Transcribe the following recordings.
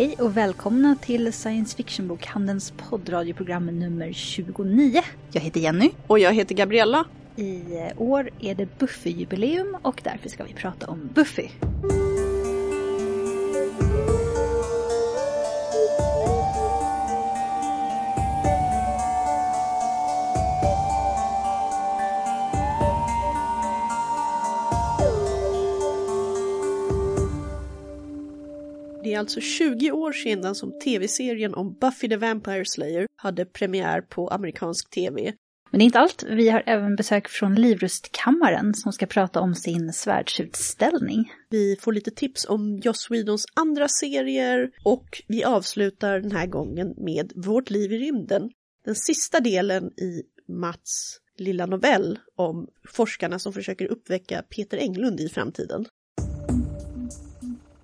Hej och välkomna till Science Fiction-bokhandelns poddradioprogram nummer 29. Jag heter Jenny. Och jag heter Gabriella. I år är det Buffy-jubileum och därför ska vi prata om Buffy. Alltså 20 år sedan som tv-serien om Buffy the Vampire Slayer hade premiär på amerikansk tv. Men det är inte allt. Vi har även besök från Livrustkammaren som ska prata om sin svärdsutställning. Vi får lite tips om Joss Whedons andra serier och vi avslutar den här gången med Vårt liv i rymden. Den sista delen i Mats lilla novell om forskarna som försöker uppväcka Peter Englund i framtiden.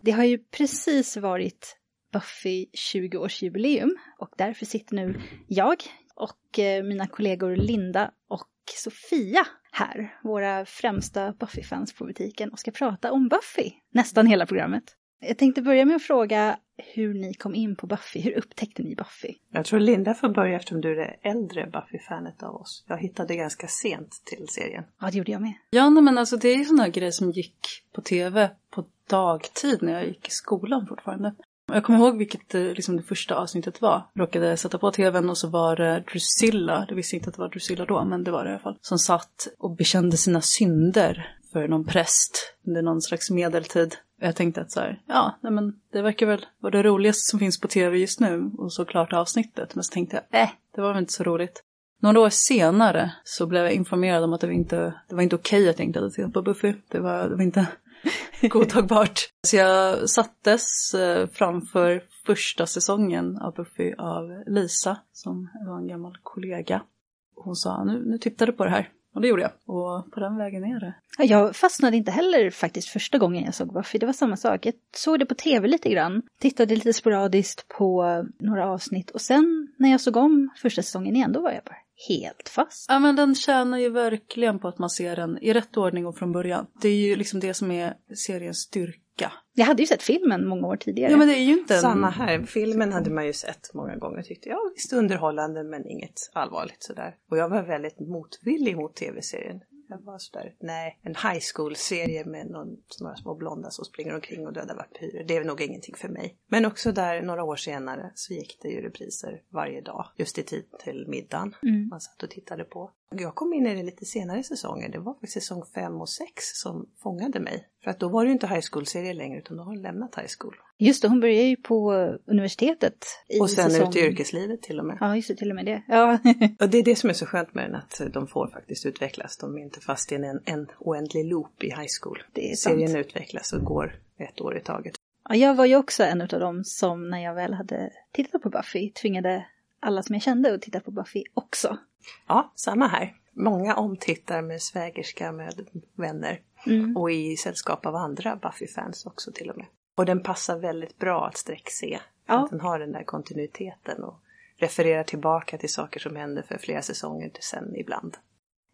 Det har ju precis varit Buffy 20-årsjubileum och därför sitter nu jag och eh, mina kollegor Linda och Sofia här, våra främsta Buffy-fans på butiken och ska prata om Buffy nästan hela programmet. Jag tänkte börja med att fråga hur ni kom in på Buffy. Hur upptäckte ni Buffy? Jag tror Linda får börja eftersom du är det äldre Buffy-fanet av oss. Jag hittade ganska sent till serien. Ja, det gjorde jag med. Ja, nej, men alltså det är ju sådana grejer som gick på tv på dagtid när jag gick i skolan fortfarande. Jag kommer ihåg vilket eh, liksom, det första avsnittet var. Jag råkade sätta på tvn och så var det Drusilla, det visste inte att det var Drusilla då, men det var det i alla fall, som satt och bekände sina synder för någon präst under någon slags medeltid. Jag tänkte att så här, ja, nej men det verkar väl vara det roligaste som finns på tv just nu och såklart avsnittet. Men så tänkte jag, äh, det var väl inte så roligt. Några år senare så blev jag informerad om att det var inte, det var inte okej att jag inte hade tittat på Buffy. Det var, det var inte godtagbart. Så jag sattes eh, framför första säsongen av Buffy av Lisa som var en gammal kollega. Hon sa, nu, nu tittar du på det här. Och det gjorde jag. Och på den vägen är det. Jag fastnade inte heller faktiskt första gången jag såg Buffy. Det var samma sak. Jag såg det på tv lite grann. Tittade lite sporadiskt på några avsnitt. Och sen när jag såg om första säsongen igen, då var jag bara helt fast. Ja men den tjänar ju verkligen på att man ser den i rätt ordning och från början. Det är ju liksom det som är seriens styrka. Jag hade ju sett filmen många år tidigare. Ja men det är ju inte en... Samma här. Filmen hade man ju sett många gånger tyckte jag. Visst underhållande men inget allvarligt sådär. Och jag var väldigt motvillig mot tv-serien. Jag var sådär, nej, en high school-serie med någon, några små blonda som springer omkring och dödar vampyrer. Det är nog ingenting för mig. Men också där några år senare så gick det ju repriser varje dag. Just i tid till middagen. Mm. Man satt och tittade på. Jag kom in i det lite senare säsonger. Det var faktiskt säsong 5 och 6 som fångade mig. För att då var det ju inte high school-serie längre utan då har hon lämnat high school. Just det, hon började ju på universitetet. I Och sen säsong... ut i yrkeslivet till och med. Ja, just det, till och med det. Ja. Och det är det som är så skönt med den, att de får faktiskt utvecklas. De är inte fast i en, en oändlig loop i high school. Det är sant. Serien utvecklas och går ett år i taget. ja, jag var ju också en av dem som när jag väl hade tittat på Buffy tvingade alla som jag kände att titta på Buffy också. Ja, samma här. Många omtittar med svägerska, med vänner Mm. och i sällskap av andra Buffy-fans också till och med. Och den passar väldigt bra att sträckse. Ja. Att den har den där kontinuiteten och refererar tillbaka till saker som hände för flera säsonger sen ibland.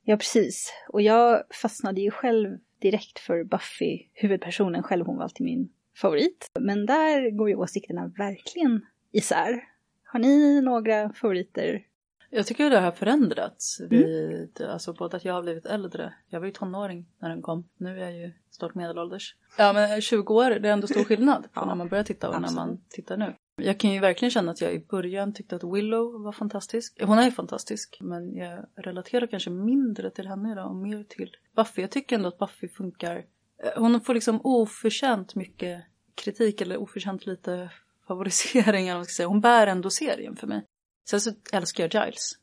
Ja, precis. Och jag fastnade ju själv direkt för Buffy, huvudpersonen själv, hon var alltid min favorit. Men där går ju åsikterna verkligen isär. Har ni några favoriter? Jag tycker det har förändrats. Vid, alltså både att jag har blivit äldre. Jag var ju tonåring när den kom. Nu är jag ju snart medelålders. Ja men 20 år, det är ändå stor skillnad Ja, när man börjar titta och när absolut. man tittar nu. Jag kan ju verkligen känna att jag i början tyckte att Willow var fantastisk. Hon är ju fantastisk, men jag relaterar kanske mindre till henne idag och mer till Buffy. Jag tycker ändå att Buffy funkar. eh, Hon får liksom oförtjänt mycket kritik eller oförtjänt lite favorisering. eller vad man ska säga. Hon bär ändå serien för mig. Sen så älskar jag Giles.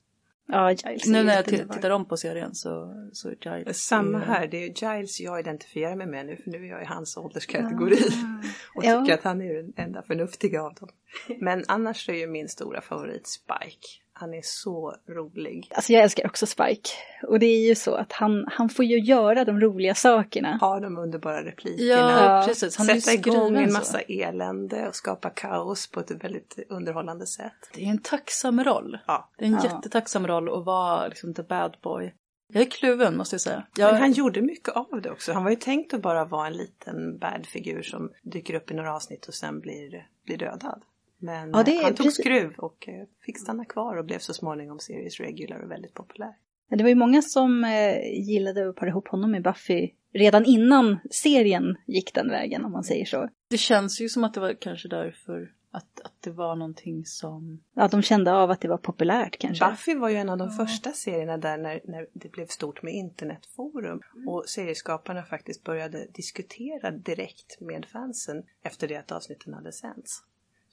Ja, Giles. Nu när jag tittar om på serien så, så är Giles... Samma här, det är Giles jag identifierar mig med nu för nu är jag i hans ålderskategori. Och Ja. tycker att han är den enda förnuftiga av dem. Men annars är ju min stora favorit Spike. Han är så rolig. Alltså jag älskar också Spike. Och det är ju så att han, han får ju göra de roliga sakerna. Har de underbara replikerna. Ja, precis. Han Sätta igång en så. massa elände och skapa kaos på ett väldigt underhållande sätt. Det är en tacksam roll. Ja, Det är en Ja. jättetacksam roll att vara liksom the bad boy. Jag är kluven måste jag säga. Jag, Men han gjorde mycket av det också. Han var ju tänkt att bara vara en liten bad figur som dyker upp i några avsnitt och sen blir, blir dödad. Men Ja, det är han tog precis- skruv och eh, fick stanna kvar och blev så småningom series regular och väldigt populär. Men Det var ju många som eh, gillade att para ihop honom med Buffy redan innan serien gick den vägen om man säger så. Det känns ju som att det var kanske därför att, att det var någonting som... Ja, de kände av att det var populärt kanske. Buffy var ju en av de första serierna där när, när det blev stort med internetforum och serieskaparna faktiskt började diskutera direkt med fansen efter det att avsnitten hade sänts.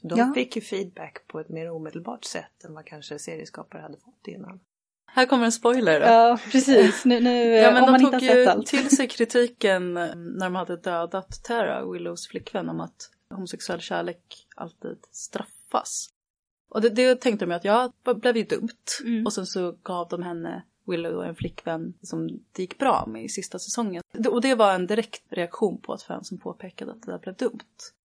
Så de Ja. fick ju feedback på ett mer omedelbart sätt än vad kanske serieskapare hade fått innan. Här kommer en spoiler då. Ja, precis. Nu, nu Ja, men om man de inte tog har sett allt. till sig kritiken när de hade dödat Tara, Willows flickvän, om att homosexuell kärlek alltid straffas. Och det, det tänkte de ju att ja, det blev ju dumt. Mm. Och sen så gav de henne Willow en flickvän som det gick bra med i sista säsongen. Det- Och det var en direkt reaktion på att fansen påpekade att det där blev dumt.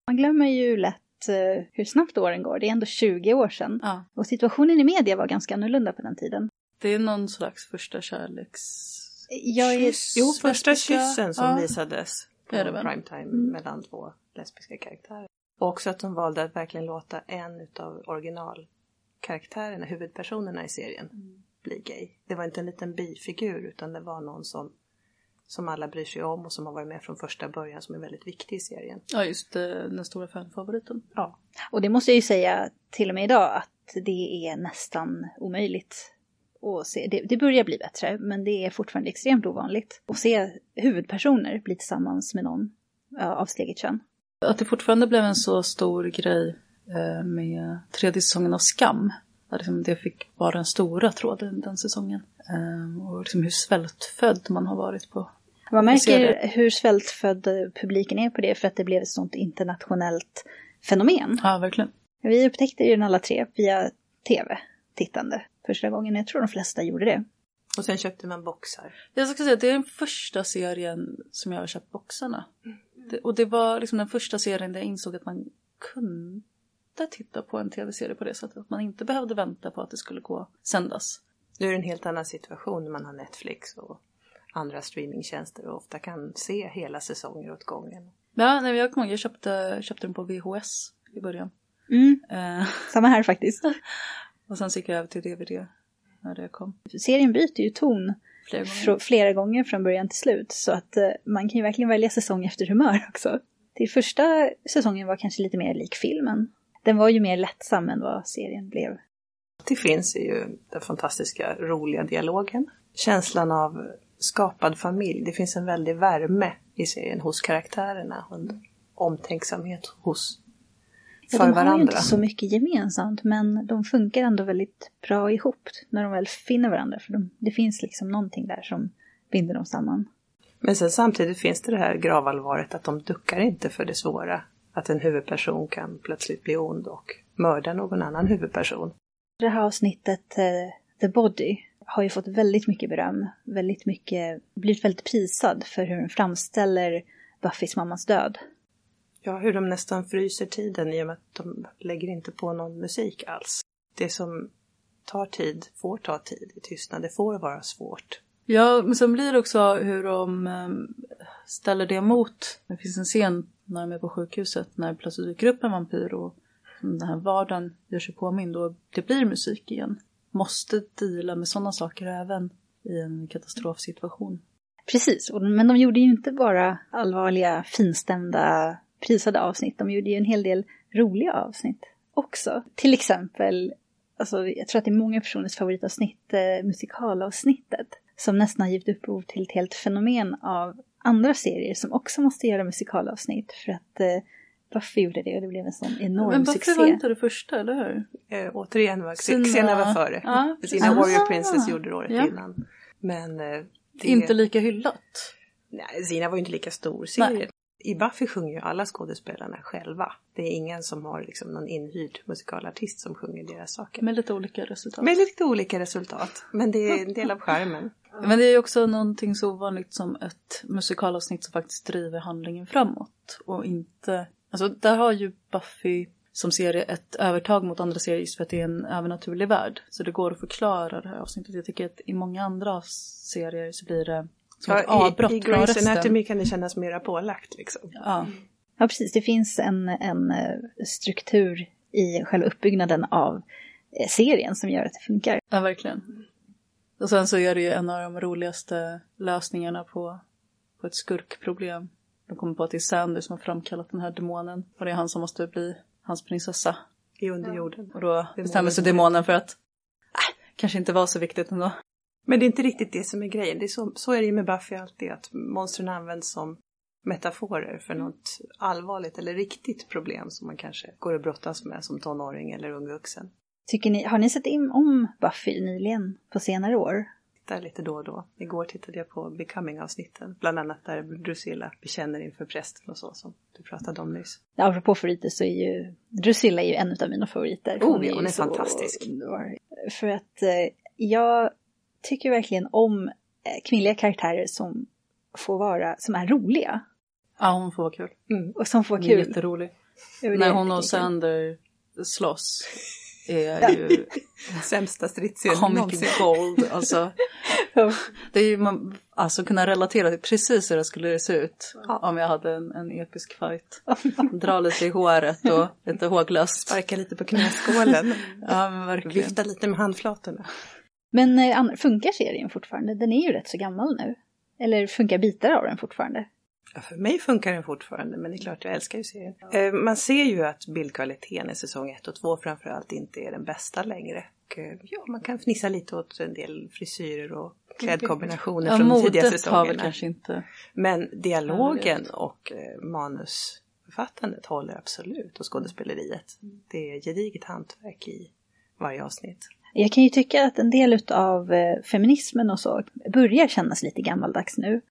Man glömmer ju lätt eh, hur snabbt åren går. Det är ändå 20 år sedan. Ja, Och situationen i media var ganska annorlunda på den tiden. det är någon slags första kärleks... Jag är... Kyss. Jo, första kyssen som Ja. visades på det väl? primetime Mm. mellan två lesbiska karaktärer. Och också att de valde att verkligen låta en utav originalkaraktärerna, huvudpersonerna i serien, Mm. bli gay. Det var inte en liten bifigur utan det var någon som, som alla bryr sig om och som har varit med från första början som är väldigt viktig i serien. Ja, just eh, den stora fanfavoriten. Ja. Och det måste jag ju säga till och med idag att det är nästan omöjligt att se. Det, det börjar bli bättre, men det är fortfarande extremt ovanligt att se huvudpersoner bli tillsammans med någon av sitt eget kön. Att det fortfarande blev en så stor grej eh, med tredje säsongen av Skam. Liksom det fick vara den stora tråden den säsongen. Eh, och liksom hur svältfödd man har varit på. Man märker hur svältfödd publiken är på det för att det blev ett sånt internationellt fenomen. Ja, verkligen. Vi upptäckte ju den alla tre via tv-tittande första gången. Jag tror de flesta gjorde det. Och sen köpte man boxar. Jag ska säga att det är den första serien som jag har köpt boxarna. Det, och det var liksom den första serien där jag insåg att man kunde titta på en tv-serie på det sättet. Att man inte behövde vänta på att det skulle gå sändas. Nu är det en helt annan situation när man har Netflix och andra streamingtjänster och ofta kan se hela säsonger åt gången. Ja, nej, jag kommer ihåg, jag köpte, köpte den på VHS i början. Mm, Eh, samma här faktiskt. och sen gick jag över till DVD när det kom. Serien byter ju ton Flera gånger. fr- flera gånger från början till slut. Så att eh, man kan ju verkligen välja säsong efter humör också. Till första säsongen var kanske lite mer lik filmen. Den var ju mer lättsam än vad serien blev. Det finns ju den fantastiska roliga dialogen. Känslan av skapad familj. Det finns en väldig värme i serien hos karaktärerna. Och en omtänksamhet hos Ja, för de har ju varandra. inte så mycket gemensamt men de funkar ändå väldigt bra ihop när de väl finner varandra. För de, det finns liksom någonting där som binder dem samman. Men sen samtidigt finns det det här gravallvaret att de duckar inte för det svåra. Att en huvudperson kan plötsligt bli ond och mörda någon annan huvudperson. Det här avsnittet, eh, The Body, har ju fått väldigt mycket beröm. Väldigt mycket, blivit väldigt prisad för hur den framställer Buffys mammas död. Ja, hur de nästan fryser tiden i och med att de lägger inte på någon musik alls. Det som tar tid får ta tid i tystnad. Det får vara svårt. Ja, men sen blir det också hur de ehm, ställer det mot. Det finns en scen när de är på sjukhuset när plötsligt dyker upp en vampyr och den här vardagen gör sig påmind och det blir musik igen. Måste deala med sådana saker även i en katastrofsituation. Precis, men de gjorde ju inte bara allvarliga, finstämda, prisade avsnitt. De gjorde ju en hel del roliga avsnitt också. Till exempel, alltså, jag tror att det är många personers favoritavsnitt, eh, musikalavsnittet. Som nästan har givit upphov till ett helt fenomen av andra serier som också måste göra musikalavsnitt. För att eh, Buffy gjorde det och det blev en sån enorm Men Buffy succé. var inte det första, eller hur? Eh, återigen var Sina- Xena var före. Ja, Warrior. Princess gjorde det året Ja. innan. Men eh, det... Inte lika hyllat. Nej, Sina var ju inte lika stor serie. I Buffy sjunger ju alla skådespelarna själva. Det är ingen som har liksom någon inhyrd musikalartist som sjunger deras saker. Med lite olika resultat. Med lite olika resultat. Men det är en del av skärmen. Men det är ju också någonting så ovanligt som ett musikalavsnitt som faktiskt driver handlingen framåt. Och inte... Alltså där har ju Buffy som serie ett övertag mot andra serier just för att det är en övernaturlig värld. Så det går att förklara det här avsnittet. Jag tycker att i många andra serier så blir det som ett Ja, avbrott I, I Grey's. Anatomy kan det kännas mera pålagt liksom. Ja, Ja, precis. Det finns en, en eh, struktur i själva uppbyggnaden av eh, serien som gör att det funkar. ja, verkligen. Och sen så är det ju en av de roligaste lösningarna på, på ett skurkproblem. De kommer på att det är Sander som har framkallat den här demonen. Och det är han som måste bli hans prinsessa. I underjorden. Och då bestämmer sig demonen för att äh, kanske inte var så viktigt ändå. Men det är inte riktigt det som är grejen. Det är så, så är det ju med Buffy alltid, att monstren används som metaforer för något allvarligt eller riktigt problem som man kanske går och brottas med som tonåring eller ung vuxen. Tycker ni, har ni sett in om Buffy nyligen på senare år? Tittar lite då och då. Igår tittade jag på Becoming-avsnitten, bland annat där Drusilla bekänner inför prästen och så som du pratade om nyss. Ja, apropå favoriter så är ju Drusilla är ju en av mina favoriter. Oh, hon ju är fantastisk. underbar. För att eh, jag tycker verkligen om eh, kvinnliga karaktärer som får vara, som är roliga. Ja, hon får vara kul. Mm. Och som får Hon är kul. jätterolig. När hon och. Sander slåss är ju Sämsta stridsscenen comic någonsin. gold. Alltså, det är ju man, alltså kunna relatera till precis hur det skulle se ut Ja. om jag hade en, en episk fight. Dra lite i håret och lite håglöst. Sparka lite på knäskålen. Ja. Vifta lite med handflatorna. Men eh, funkar serien fortfarande? Den är ju rätt så gammal nu. Eller funkar bitar av den fortfarande? Ja, för mig funkar den fortfarande, men det är klart jag älskar ju serien. Eh, man ser ju att bildkvaliteten i säsong 1 och 2 framförallt inte är den bästa längre. Och, eh, ja, man kan fnissa lite åt en del frisyrer och klädkombinationer Ja, från de tidiga säsongerna. kanske inte... Men dialogen och eh, manusförfattandet håller absolut och skådespeleriet. Det är gediget hantverk i varje avsnitt. Jag kan ju tycka att en del av feminismen och så börjar kännas lite gammaldags nu.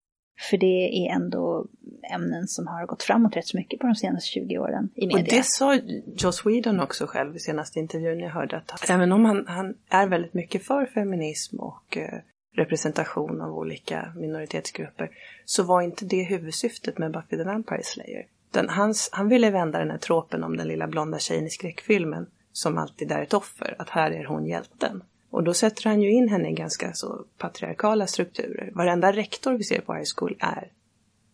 För det är ändå ämnen som har gått framåt rätt så mycket på de senaste 20 åren i Och media. det sa Joss Whedon också själv i senaste intervjun jag hörde att även om han, han är väldigt mycket för feminism och eh, representation av olika minoritetsgrupper så var inte det huvudsyftet med Buffy the Vampire Slayer. Den, hans, han ville vända den här tråpen om den lilla blonda tjejen i skräckfilmen som alltid är ett offer, att här är hon hjälten. Och då sätter han ju in henne i ganska så patriarkala strukturer. Varenda rektor vi ser på high school är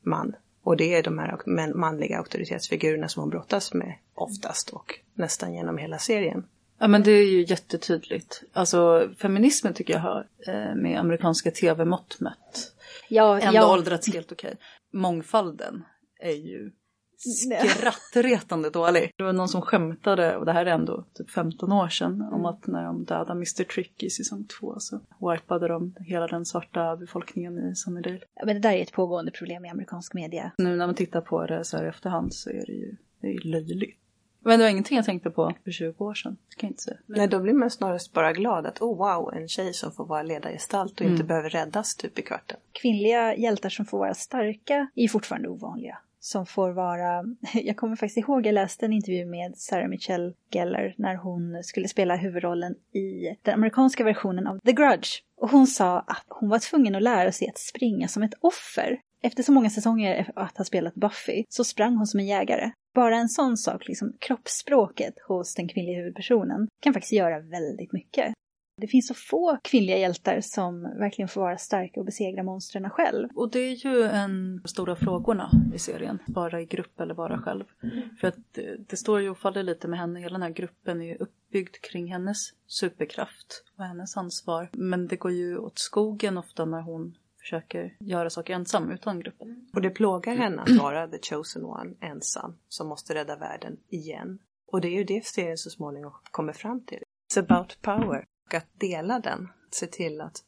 man. Och det är de här manliga auktoritetsfigurerna som hon brottas med oftast och nästan genom hela serien. Ja men det är ju jättetydligt. Alltså feminismen tycker jag har eh, med amerikanska tv-mått mätt ja, ändå ja, åldrats helt okej. Mångfalden är ju skrattretande dålig. Det var någon som skämtade, och det här är ändå typ 15 år sedan, om att när de dödade Mr Trick i säsong 2 så wipade de hela den svarta befolkningen i Sunnydale. men det där är ett pågående problem i amerikansk media. Nu när man tittar på det så här i efterhand så är det ju, det är ju löjligt. Men det var ingenting jag tänkte på för 20 år sedan, det kan jag inte säga. Nej, då blir man snarast bara glad att oh wow, en tjej som får vara ledargestalt och inte behöver räddas typ i kvarten. Kvinnliga hjältar som får vara starka är ju fortfarande ovanliga. Som får vara... Jag kommer faktiskt ihåg, jag läste en intervju med Sarah Michelle Gellar när hon skulle spela huvudrollen i den amerikanska versionen av The Grudge. Och hon sa att hon var tvungen att lära sig att springa som ett offer. Efter så många säsonger e- att ha spelat Buffy så sprang hon som en jägare. Bara en sån sak, liksom kroppsspråket hos den kvinnliga huvudpersonen, kan faktiskt göra väldigt mycket. Det finns så få kvinnliga hjältar som verkligen får vara starka och besegra monstren själv. Och det är ju en av de stora frågorna i serien. Vara i grupp eller vara själv. För att det, det står ju och faller lite med henne. Hela den här gruppen är ju uppbyggd kring hennes superkraft och hennes ansvar. Men det går ju åt skogen ofta när hon försöker göra saker ensam utan gruppen. Och det plågar henne att vara the chosen one ensam som måste rädda världen igen. Och det är ju det serien så småningom kommer fram till. It's about power. Och att dela den. Se till att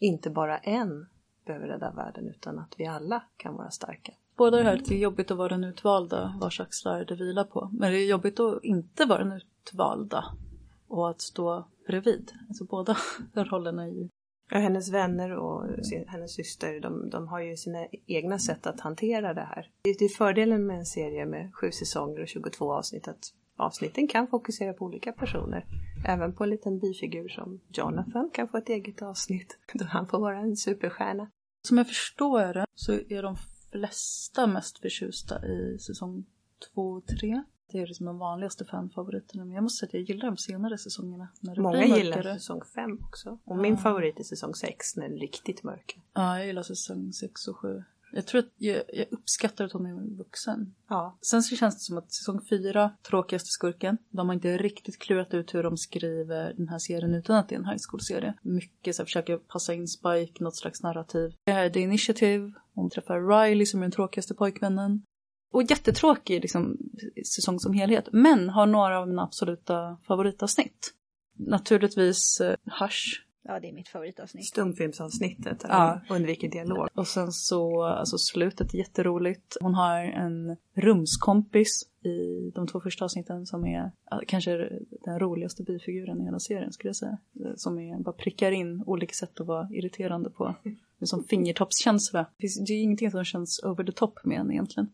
inte bara en behöver rädda världen utan att vi alla kan vara starka. Båda det här att det är jobbigt att vara den utvalda vars axlar det vilar på. Men det är jobbigt att inte vara den utvalda och att stå bredvid. Alltså båda rollerna är ju Ja, hennes vänner och hennes syster, de, de har ju sina egna sätt att hantera det här. Det det är fördelen med en serie med sju säsonger och 22 avsnitt att avsnitten kan fokusera på olika personer. Även på en liten bifigur som Jonathan kan få ett eget avsnitt då han får vara en superstjärna. Som jag förstår det så är de flesta mest förtjusta i säsong två och tre. Det är liksom de vanligaste fanfavoriterna. Men jag måste säga att jag gillar de senare säsongerna. När det Många blir gillar säsong 5 också. Och min favorit är säsong 6 när den är riktigt mörk. Ja, jag gillar säsong 6 och 7. Jag tror att jag, jag uppskattar att hon är vuxen. Ja. Sen så känns det som att säsong 4, tråkigaste skurken, de har inte riktigt klurat ut hur de skriver den här serien utan att det är en high school-serie. Mycket så här, försöker passa in Spike, något slags narrativ. Det här är The Initiative, hon träffar Riley som är den tråkigaste pojkvännen. Och jättetråkig liksom, säsong som helhet, men har några av mina absoluta favoritavsnitt. Naturligtvis uh, Hush, Ja, det är mitt favoritavsnitt. Stumfilmsavsnittet där Ja. hon undviker dialog. Och sen så, alltså slutet är jätteroligt. Hon har en rumskompis i de två första avsnitten som är kanske den roligaste bifiguren i hela serien skulle jag säga. Eh, Som är, bara prickar in olika sätt att vara irriterande på. Som fingertoppskänsla. Det är ingenting som känns over the top med en egentligen.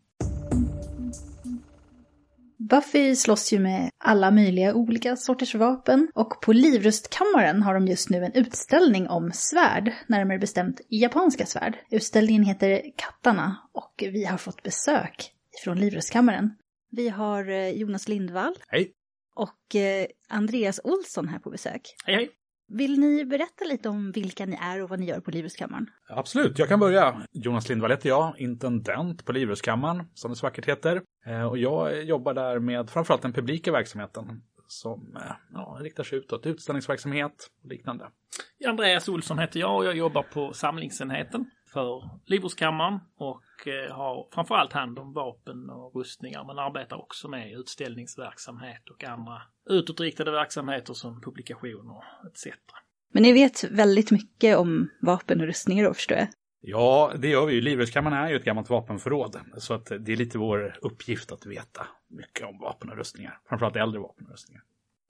Buffy slåss ju med alla möjliga olika sorters vapen och på Livrustkammaren har de just nu en utställning om svärd, närmare bestämt japanska svärd. Utställningen heter Kattarna och vi har fått besök från Livrustkammaren. Vi har eh, Jonas Lindvall Hej. och eh, Andreas Olsson här på besök. Hej, hej. Vill ni berätta lite om vilka ni är och vad ni gör på Livrustkammaren? Absolut, jag kan börja. Jonas Lindvall heter jag, intendent på Livrustkammaren, som det så vackert heter. Eh, Och jag jobbar där med framförallt den publika verksamheten som eh, ja, riktar sig utåt, utställningsverksamhet och liknande. Andreas Olsson heter jag och jag jobbar på samlingsenheten för Livrustkammaren och eh, har framförallt hand om vapen och rustningar men arbetar också med utställningsverksamhet och andra utåtriktade verksamheter som publikationer etc. Men ni vet väldigt mycket om vapen och rustningar då förstår jag. Ja, det gör vi ju. Livrustkammaren är ju ett gammalt vapenförråd, så att det är lite vår uppgift att veta mycket om vapen och rustningar. Framförallt äldre vapen och rustningar.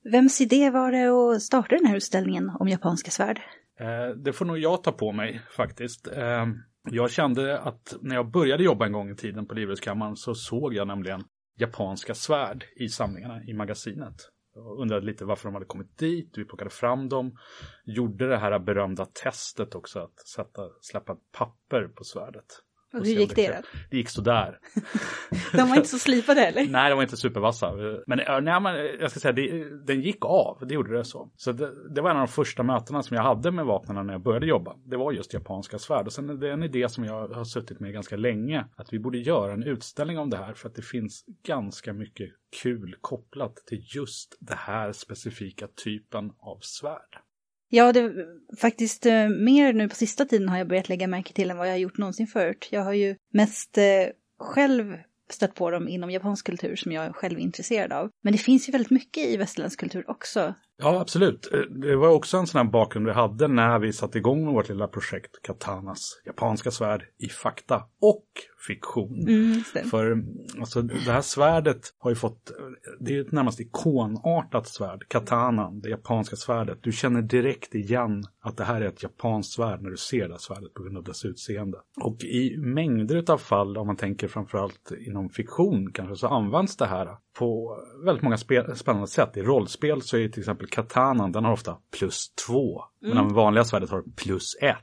Vems idé var det att starta den här utställningen om japanska svärd? Eh, det får nog jag ta på mig faktiskt. Eh, jag kände att när jag började jobba en gång i tiden på Livrustkammaren så såg jag nämligen japanska svärd i samlingarna i magasinet. Jag undrade lite varför de hade kommit dit, vi plockade fram dem, gjorde det här berömda testet också att sätta, släppa papper på svärdet. Och hur gick det då? Det gick sådär. De var inte så slipade heller. Nej, de var inte supervassa. Men, nej, men jag ska säga, det, den gick av. Det gjorde det så. Så det, det var en av de första mötena som jag hade med vapnen när jag började jobba. Det var just japanska svärd. Och sen är det en idé som jag har suttit med ganska länge. Att vi borde göra en utställning om det här. För att det finns ganska mycket kul kopplat till just det här specifika typen av svärd. Ja, det faktiskt eh, mer nu på sista tiden har jag börjat lägga märke till än vad jag har gjort någonsin förut. Jag har ju mest eh, själv stött på dem inom japansk kultur som jag själv är intresserad av. Men det finns ju väldigt mycket i västerländsk kultur också. Ja, absolut. Eh, det var också en sån här bakgrund vi hade när vi satte igång med vårt lilla projekt Katanas japanska svärd i fakta och fiktion. Mm. För alltså, det här svärdet har ju fått, det är ett närmast ikonartat svärd, katanan, det japanska svärdet. Du känner direkt igen att det här är ett japanskt svärd när du ser det här svärdet på grund av dess utseende. Och i mängder av fall, om man tänker framförallt inom fiktion kanske, så används det här på väldigt många spännande sätt. I rollspel så är till exempel katanan, den har ofta plus två, medan det vanliga svärdet har plus ett.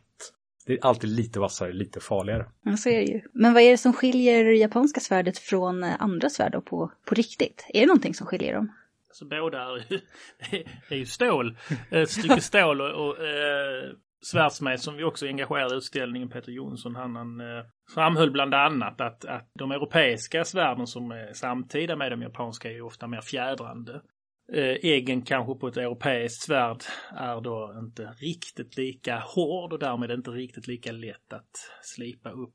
Det är alltid lite vassare, lite farligare. Ja, så är det ju. Men vad är det som skiljer japanska svärdet från eh, andra svärd då på, på riktigt? Är det någonting som skiljer dem? Så båda är ju, det är ju stål, ett stycke stål och, och eh, svärdsmed som vi också engagerade i utställningen, Peter Jonsson, han, han eh, framhöll bland annat att, att de europeiska svärden som är samtida med de japanska är ju ofta mer fjädrande. Eh, äggen kanske på ett europeiskt svärd är då inte riktigt lika hård och därmed inte riktigt lika lätt att slipa upp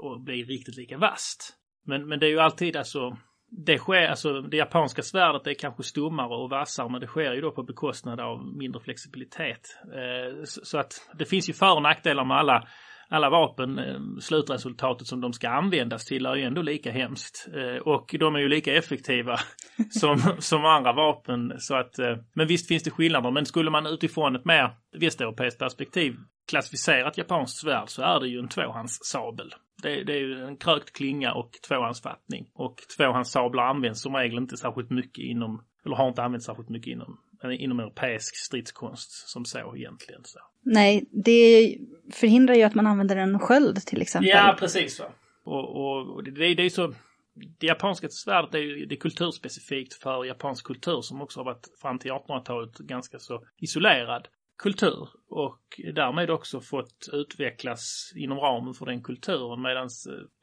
och bli riktigt lika vasst. Men, men det är ju alltid alltså det sker, alltså det japanska svärdet är kanske stummare och vassare men det sker ju då på bekostnad av mindre flexibilitet. Eh, så att det finns ju för och nackdelar med alla, alla vapen. Eh, slutresultatet som de ska användas till är ju ändå lika hemskt. Eh, och de är ju lika effektiva som, som andra vapen. Så att, eh, men visst finns det skillnader. Men skulle man utifrån ett mer västeuropeiskt perspektiv klassificera ett japanskt svärd så är det ju en tvåhandssabel. Det, det är ju en krökt klinga och tvåhandsfattning. Och tvåhandssablar används som regel inte särskilt mycket inom, eller har inte använts särskilt mycket inom, inom europeisk stridskonst som så egentligen. Så. Nej, det förhindrar ju att man använder en sköld till exempel. Ja, precis. Va? Och, och, och det, det är så, det japanska svärdet är ju det är kulturspecifikt för japansk kultur som också har varit fram till 1800-talet ganska så isolerad kultur och därmed också fått utvecklas inom ramen för den kulturen medan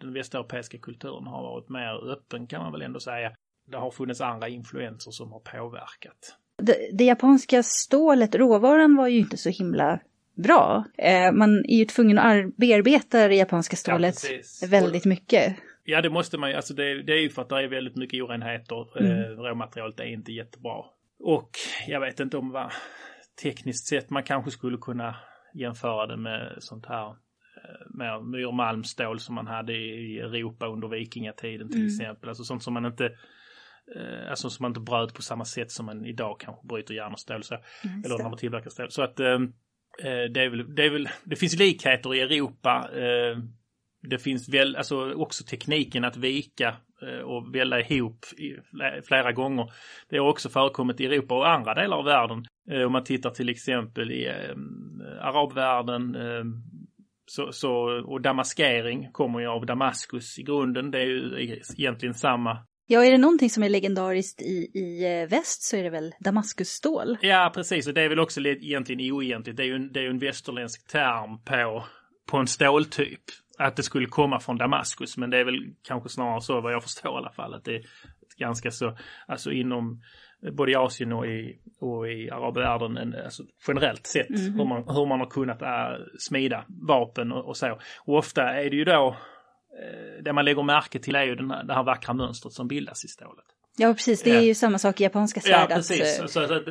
den västeuropeiska kulturen har varit mer öppen kan man väl ändå säga. Det har funnits andra influenser som har påverkat. Det, det japanska stålet, råvaran var ju inte så himla bra. Eh, man är ju tvungen att bearbeta det japanska stålet Ja, väldigt mycket. Ja, det måste man ju. Alltså det, det är ju för att det är väldigt mycket orenheter. Mm. Eh, råmaterialet är inte jättebra. Och jag vet inte om vad tekniskt sett man kanske skulle kunna jämföra det med sånt här eh, mer myrmalmstål som man hade i Europa under vikingatiden till Mm. exempel. Alltså sånt som man inte Alltså som man inte bröt på samma sätt som man idag kanske bryter järn och stål. Så, Just eller när man tillverkar stål. Så att eh, eh, Eh, det är väl, det är väl, det finns likheter i Europa. Eh, det finns väl, alltså också tekniken att vika eh, och välla ihop flera gånger. Det har också förekommit i Europa och andra delar av världen. Om man tittar till exempel i ehm, arabvärlden ehm, så, så, och damaskering kommer ju av Damaskus i grunden. Det är ju egentligen samma Ja, är det någonting som är legendariskt i, i eh, väst så är det väl Damaskusstål. Ja, precis. Och det är väl också egentligen oegentligt. Det är ju en, det är ju en västerländsk term på, på en ståltyp. Att det skulle komma från Damaskus. Men det är väl kanske snarare så vad jag förstår i alla fall. Att det är ganska så, alltså inom både i Asien och i, och i arabvärlden, en, alltså generellt sett Mhm. hur, man, hur man har kunnat äh, smida vapen och, och så. Och ofta är det ju då, eh, det man lägger märke till är ju den här, det här vackra mönstret som bildas i stålet. Ja, precis. Det är Ja. ju samma sak i japanska Ja, svärd. att, precis. eh, Så, så, att,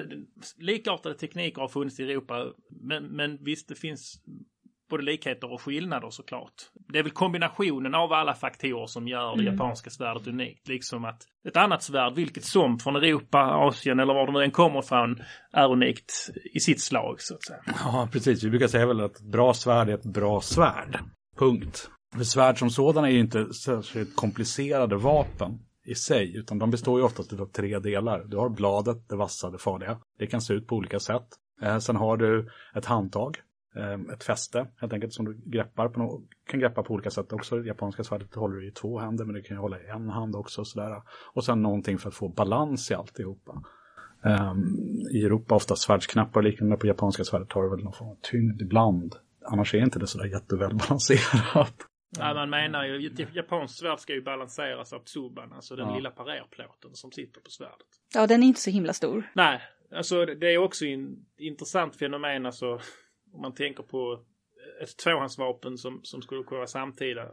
likartade tekniker har funnits i Europa. Men, men visst, det finns både likheter och skillnader såklart. Det är väl kombinationen av alla faktorer som gör det Mm. japanska svärdet unikt. Liksom att ett annat svärd, vilket som från Europa, Asien eller var det nu än kommer ifrån, är unikt i sitt slag så att säga. Ja, precis. Vi brukar säga väl att ett bra svärd är ett bra svärd. Punkt. För svärd som sådana är ju inte särskilt komplicerade vapen i sig, utan de består ju oftast av tre delar. Du har bladet, det vassa, det farliga. Det kan se ut på olika sätt. Eh, sen har du ett handtag, eh, ett fäste helt enkelt som du greppar på no- kan greppa på olika sätt också. Det japanska svärdet håller du i två händer, men du kan ju hålla i en hand också. och Sådär. Och sen någonting för att få balans i alltihopa. Ehm, I Europa ofta svärdsknappar och liknande. På japanska svärdet har du väl någon form av tyngd ibland. Annars är inte det sådär jättevälbalanserat. Ja, man menar ju, ett japanskt svärd ska ju balanseras av tsuban, alltså den Ja. lilla parerplåten som sitter på svärdet. ja, den är inte så himla stor. Nej, alltså det är också ett intressant fenomen alltså om man tänker på ett tvåhandsvapen som, som skulle kunna vara samtida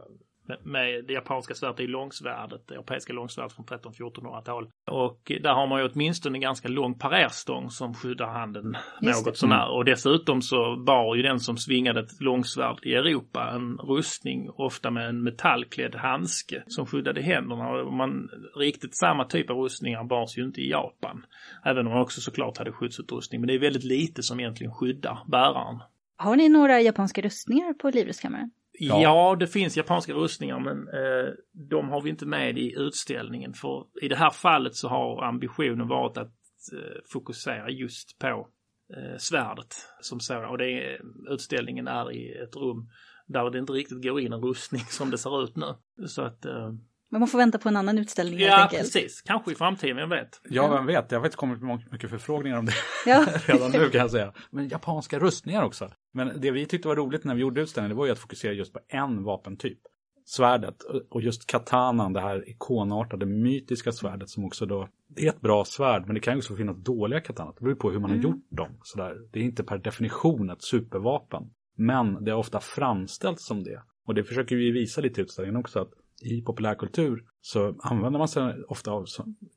med, det japanska svärdet är ju långsvärdet, det europeiska långsvärdet från 13-1400-tal. Och där har man ju åtminstone en ganska lång parerstång som skyddar handen Just något sånär. Och dessutom så bar ju den som svingade ett långsvärd i Europa en rustning, ofta med en metallklädd handske som skyddade händerna. Och man, riktigt samma typ av rustningar bars ju inte i Japan. Även om man också såklart hade skyddsutrustning. Men det är väldigt lite som egentligen skyddar bäraren. Har ni några japanska rustningar på Livrustkammaren? Ja. Ja. det finns japanska rustningar men eh, de har vi inte med i utställningen. För i det här fallet så har ambitionen varit att eh, fokusera just på eh, svärdet som så. Och det utställningen är i ett rum där det inte riktigt går in en rustning som det ser ut nu. Så att, eh, men man får vänta på en annan utställning helt ja enkelt. precis, kanske i framtiden, vem vet. Ja, vem vet. Det har faktiskt kommit mycket förfrågningar om det Ja. redan nu kan jag säga. Men japanska rustningar också. Men det vi tyckte var roligt när vi gjorde utställningen det var ju att fokusera just på en vapentyp. Svärdet och just katanan, det här ikonartade mytiska svärdet som också då, det är ett bra svärd men det kan ju också finnas dåliga katanas. Det beror på hur man har gjort dem. Sådär. Det är inte per definition ett supervapen. Men det har ofta framställts som det. Och det försöker vi visa lite i utställningen också att i populärkultur så använder man sig ofta av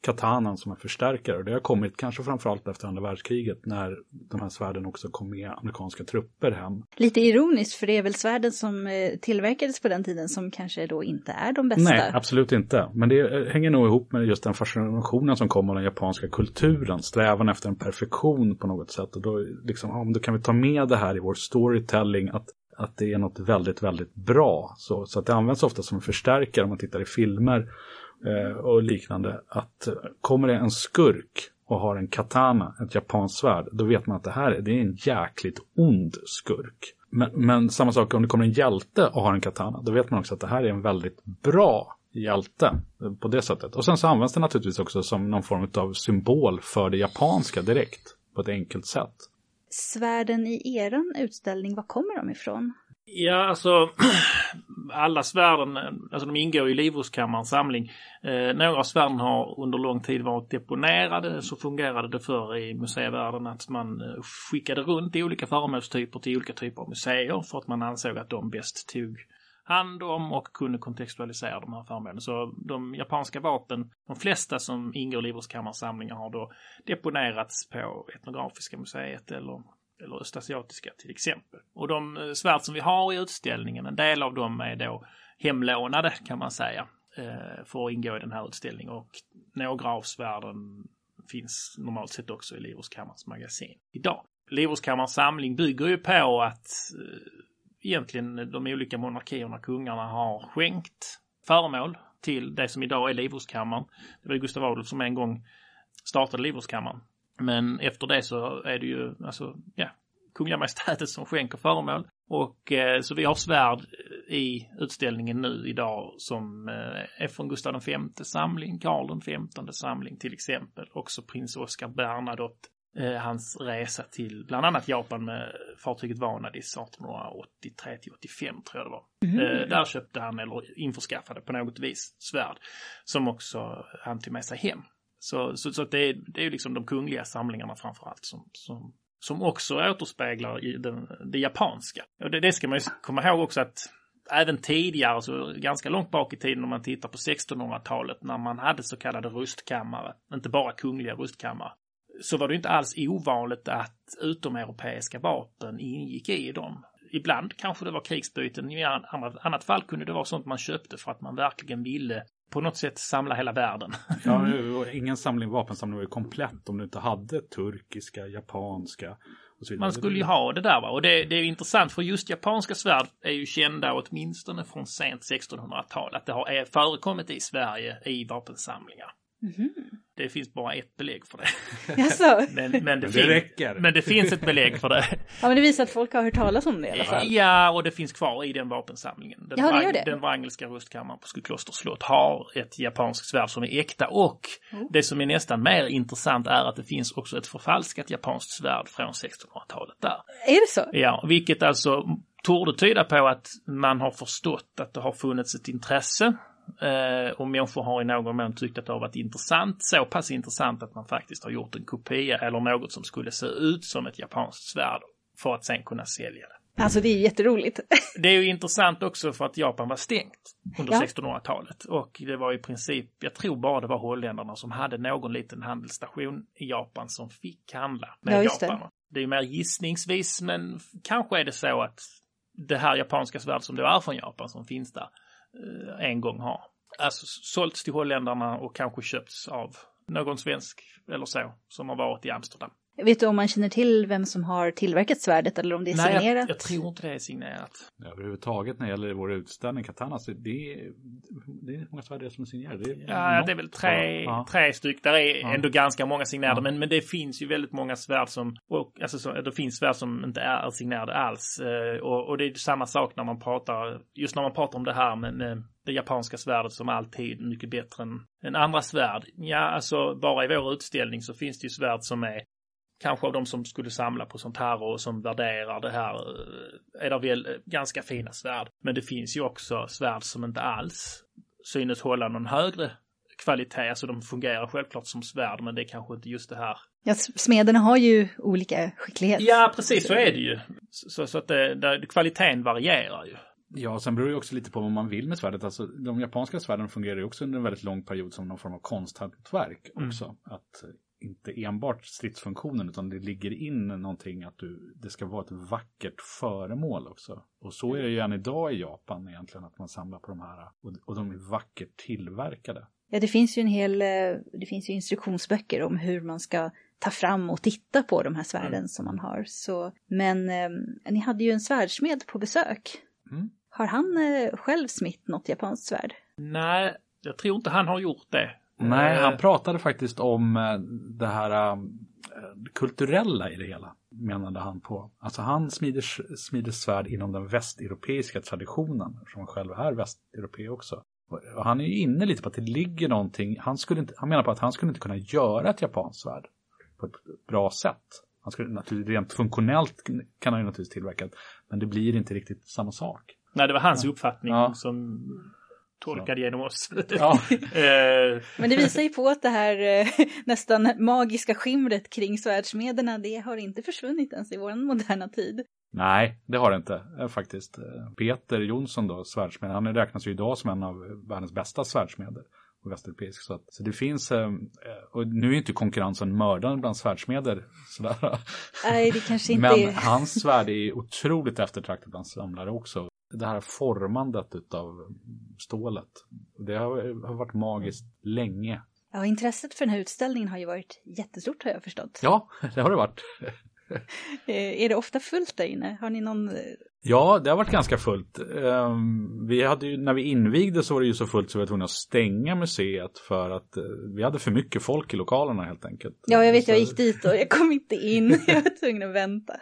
katanan som en förstärkare. Och det har kommit kanske framförallt efter andra världskriget när de här svärden också kom med amerikanska trupper hem. Lite ironiskt för det är väl svärden som eh, tillverkades på den tiden som kanske då inte är de bästa. Nej, absolut inte. Men det eh, hänger nog ihop med just den fascinationen som kommer av den japanska kulturen. Strävan efter en perfektion på något sätt. Och då, liksom, ja, då kan vi ta med det här i vår storytelling. Att, att det är något väldigt, väldigt bra. Så, så att det används ofta som förstärkare om man tittar i filmer eh, och liknande. Att eh, kommer det en skurk och har en katana, ett japanskt svärd, då vet man att det här är- det är en jäkligt ond skurk. Men, men samma sak om det kommer en hjälte och har en katana, då vet man också att det här är en väldigt bra hjälte eh, på det sättet. Och sen så används det naturligtvis också som någon form av symbol för det japanska direkt på ett enkelt sätt. Svärden i eran utställning, var kommer de ifrån? Ja, alltså alla svärden, alltså de ingår i Livrustkammarens samling. Eh, några av svärden har under lång tid varit deponerade. Så fungerade det förr i museivärlden att man eh, skickade runt i olika föremålstyper till olika typer av museer för att man ansåg att de bäst tog hand om och kunde kontextualisera de här föremålen. Så de japanska vapen, de flesta som ingår i Livrustkammarens samlingar har då deponerats på Etnografiska museet eller eller östasiatiska till exempel. Och de eh, svärd som vi har i utställningen, en del av dem är då hemlånade kan man säga eh, för att ingå i den här utställningen och några av svärden finns normalt sett också i Livrustkammarens magasin idag. Livrustkammarens samling bygger ju på att eh, egentligen de olika monarkierna, kungarna har skänkt föremål till det som idag är Livrustkammaren. Det var Gustav Adolf som en gång startade Livrustkammaren men efter det så är det ju alltså, ja, Kungliga Majestätet som skänker föremål. Och eh, så vi har svärd i utställningen nu idag som eh, är från Gustav V samling, Karl XV samling till exempel. Också prins Oscar Bernadotte, hans resa till bland annat Japan med fartyget Vanadis 1883 till 85 tror jag det var. Mm. där köpte han eller införskaffade på något vis svärd som också han tog med sig hem. Så, så, så det, är, det är liksom de kungliga samlingarna framför allt som, som, som också återspeglar den, det japanska. Och det, det ska man ju komma ihåg också att även tidigare, så ganska långt bak i tiden om man tittar på 1600-talet när man hade så kallade rustkammare, inte bara kungliga rustkammare, så var det inte alls ovanligt att utomeuropeiska vapen ingick i dem. Ibland kanske det var krigsbyten, i annat fall kunde det vara sånt man köpte för att man verkligen ville på något sätt samla hela världen. Ja, ingen samling, vapensamling var ju komplett om du inte hade turkiska, japanska och så vidare. Man skulle ju ha det där va. Och det, det är intressant för just japanska svärd är ju kända åtminstone från sent 1600-tal. Att det har förekommit i Sverige i vapensamlingar. Mm. Det finns bara ett belägg för det. Jaså? men, men, det, men det fin- räcker. Men det finns ett belägg för det. Ja, men det visar att folk har hört talas om det i alla fall. Ja, och det finns kvar i den vapensamlingen. Den, Ja, det gör det. den wrangelska rustkammaren på Skoklosters slott har ett japanskt svärd som är äkta och det som är nästan mer intressant är att det finns också ett förfalskat japanskt svärd från 1600-talet där. Är det så? Ja, vilket alltså torde tyda på att man har förstått att det har funnits ett intresse eh, och människor har i någon mån tyckt att det har varit intressant, så pass intressant att man faktiskt har gjort en kopia eller något som skulle se ut som ett japanskt svärd för att sen kunna sälja det. Alltså det är jätteroligt. Det är ju intressant också för att Japan var stängt under Ja. 1600-talet och det var i princip, jag tror bara det var holländarna som hade någon liten handelsstation i Japan som fick handla med Ja, just det. Japan. Det är ju mer gissningsvis men kanske är det så att det här japanska svärd som då är från Japan som finns där Eh, en gång har alltså sålts till holländarna och kanske köpts av någon svensk eller så som har varit i Amsterdam. Vet du om man känner till vem som har tillverkat svärdet eller om det är Nej, jag, signerat? jag tror inte det är signerat. Överhuvudtaget när det gäller vår utställning Katana, så det är, det är många svärd som är signerade. Det är Ja, något det är väl tre, Ja. tre styck. Där är Ja. ändå ganska många signerade, Ja. men, men det finns ju väldigt många svärd som, och, alltså så, det finns svärd som inte är signerade alls. Eh, och, och det är samma sak när man pratar, just när man pratar om det här med, med det japanska svärdet som alltid mycket bättre än, än andra svärd. Ja, alltså bara i vår utställning så finns det ju svärd som är kanske av de som skulle samla på sånt här och som värderar det här eh, är det väl eh, ganska fina svärd. Men det finns ju också svärd som inte alls synes hålla någon högre kvalitet. Alltså de fungerar självklart som svärd men det är kanske inte just det här. Ja, smederna har ju olika skicklighet. Ja precis så är det ju. Så, så att det, det, kvaliteten varierar ju. Ja, sen beror det ju också lite på vad man vill med svärdet. Alltså, de japanska svärden fungerar ju också under en väldigt lång period som någon form av konsthantverk också. Att eh, inte enbart stridsfunktionen utan det ligger in någonting att du, det ska vara ett vackert föremål också. Och så är det ju än idag i Japan egentligen att man samlar på de här och, och de är vackert tillverkade. Ja, det finns ju en hel, eh, det finns ju instruktionsböcker om hur man ska ta fram och titta på de här svärden Mm. som man har. Så, men eh, ni hade ju en svärdsmed på besök. Mm. Har han eh, själv smitt något japanskt svärd? Nej, jag tror inte han har gjort det. Nej, Eh, han pratade faktiskt om eh, det här eh, kulturella i det hela, menade han på. Alltså han smider, smider svärd inom den västeuropeiska traditionen, eftersom han själv är västeuropé också. Och han är ju inne lite på att det ligger någonting, han, skulle inte, han menar på att han skulle inte kunna göra ett japanskt svärd på ett bra sätt. Han skulle naturligtvis, rent funktionellt kan han ju naturligtvis tillverka men det blir inte riktigt samma sak. Nej, det var hans uppfattning Ja. som tolkade genom oss. Ja. Eh, Men det visar ju på att det här eh, nästan magiska skimret kring svärdsmederna, det har inte försvunnit ens i vår moderna tid. Nej, det har det inte eh, faktiskt. Peter Jonsson då, svärdsmed, han räknas ju idag som en av världens bästa svärdsmeder. Och västeuropeisk. Så, att, så det finns, och nu är inte konkurrensen mördande bland svärdsmeder. Sådär. Nej, det kanske inte Men är... hans svärd är otroligt eftertraktat bland samlare också. Det här formandet utav stålet. Det har, har varit magiskt länge. Ja, intresset för den här utställningen har ju varit jättestort har jag förstått. Ja, det har det varit. Eh, Är det ofta fullt där inne? Har ni någon... eh, Ja, det har varit ganska fullt. Ehm, Vi hade ju, när vi invigde så var det ju så fullt så vi var tvungna att stänga museet för att eh, vi hade för mycket folk i lokalerna helt enkelt. Ja, jag vet, jag gick dit och jag kom inte in. Jag var tvungen att vänta.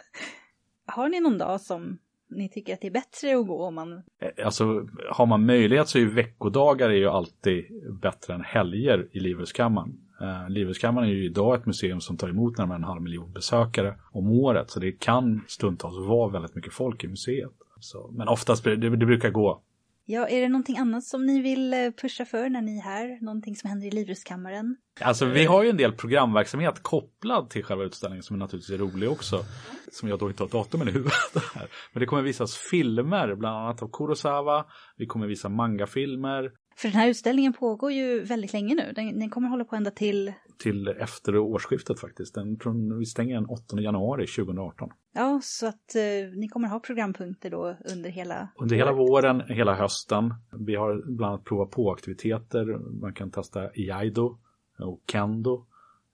Har ni någon dag som ni tycker att det är bättre att gå om man... Eh, alltså, har man möjlighet så är ju veckodagar är ju alltid bättre än helger i Livrustkammaren. Uh, eh, Livrustkammaren är ju idag ett museum som tar emot närmare en halv miljon besökare om året. Så det kan stundtals vara väldigt mycket folk i museet. Så, men oftast, det, det brukar gå. Ja, är det någonting annat som ni vill eh, pusha för när ni är här? Någonting som händer i Livrustkammaren? Alltså vi har ju en del programverksamhet kopplad till själva utställningen som är naturligtvis är rolig också. Som jag då inte har datumen i huvudet. Här. Men det kommer visas filmer, bland annat av Kurosawa. Vi kommer visa mangafilmer för den här utställningen pågår ju väldigt länge nu. Den, den kommer hålla på ända till... till efter årsskiftet faktiskt. Den, vi stänger den 8 januari 2018. Ja, så att eh, ni kommer ha programpunkter då under hela... Under hela våren, hela hösten. Vi har bland annat prova på aktiviteter. Man kan testa iaido och kendo.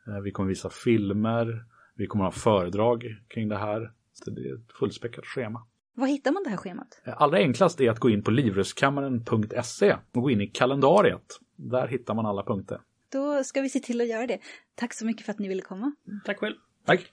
Eh, Vi kommer visa filmer. Vi kommer ha föredrag kring det här. Så det är ett fullspäckat schema. Var hittar man det här schemat? Eh, Allra enklast är att gå in på livrustkammaren.se och gå in i kalendariet. Där hittar man alla punkter. Då ska vi se till att göra det. Tack så mycket för att ni ville komma. tack själv. Tack!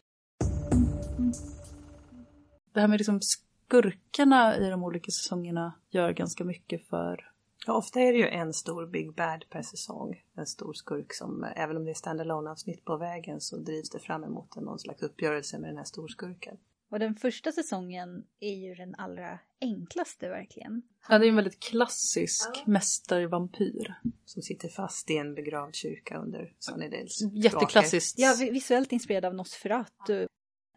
Det här med liksom skurkarna i de olika säsongerna gör ganska mycket för Ja, ofta är det ju en stor Big Bad per säsong. En stor skurk som, eh, även om det är standalone avsnitt på vägen, så drivs det fram emot en någon slags uppgörelse med den här storskurken. Och den första säsongen är ju den allra enklaste verkligen. Ja, det är en väldigt klassisk mästervampyr. Som sitter fast i en begravd kyrka under Sunnydales Jätteklassiskt. Ja, vi- visuellt inspirerad av Nosferatu.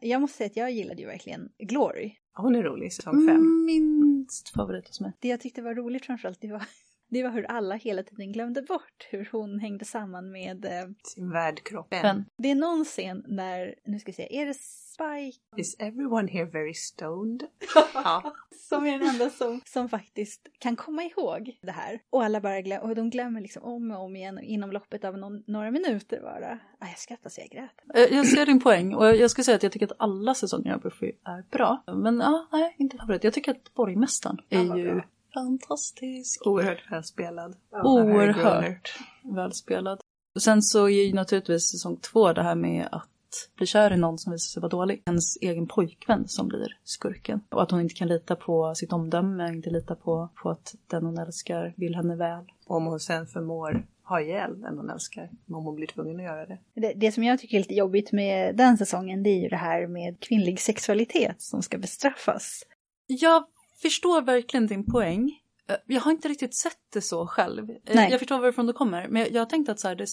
Jag måste säga att jag gillade ju verkligen Glory. Ja, Hon är rolig, säsong fem. Mm, minst favorit hos mig. Det jag tyckte var roligt framförallt, det var, det var hur alla hela tiden glömde bort hur hon hängde samman med... Eh, Sin värdkropp. Men det är någon scen när, nu ska vi se, är det Spike Is everyone here very stoned? ja. som är den enda som, som faktiskt kan komma ihåg det här? Och alla bara glömmer, och de glömmer liksom om och om igen inom loppet av någon, några minuter bara. Ah, jag skrattade så jag grät. Eh, Jag ser din poäng och jag ska säga att jag tycker att alla säsonger av Buffy är bra. Men ja, nej, inte favorit. Jag tycker att Borgmästaren är ju fantastisk. Oerhört välspelad. Groener. Oerhört välspelad. Sen så är ju naturligtvis säsong två det här med att bli kär i någon som visar sig vara dålig. Ens egen pojkvän som blir skurken. Och att hon inte kan lita på sitt omdöme, inte lita på, på att den hon älskar vill henne väl. Om hon sen förmår ha ihjäl den hon älskar. Om hon blir tvungen att göra det. Det, det som jag tycker är lite jobbigt med den säsongen, det är ju det här med kvinnlig sexualitet som ska bestraffas. Jag förstår verkligen din poäng. Eh, Jag har inte riktigt sett det så själv. Eh, Nej. Jag förstår varifrån det kommer. Men jag- jag har tänkt att så här, det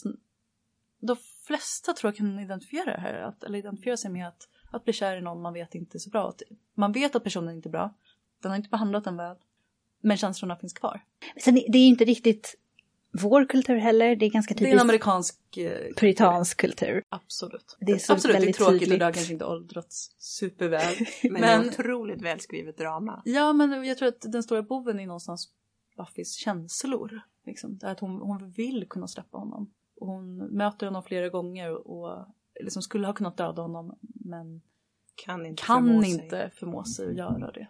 de flesta tror jag kan identifiera det här. Att, eller identifiera sig med att, att bli kär i någon man vet inte är så bra. Att man vet att personen inte är bra. Den har inte behandlat den väl. Men känslorna finns kvar. Sen det är ju inte riktigt vår kultur heller, det är ganska Det är en typiskt amerikansk... eh, puritansk kultur. Absolut. Det är så Absolut, det är väldigt tråkigt och tydligt. det har kanske inte åldrats superväl. Men, det Men- är otroligt välskrivet drama. Ja, men jag tror att den stora boven är någonstans Buffys känslor. Liksom. Det är att hon, hon vill kunna släppa honom. Hon möter honom flera gånger och liksom skulle ha kunnat döda honom men Kan inte kan förmå sig. inte förmå sig att göra det.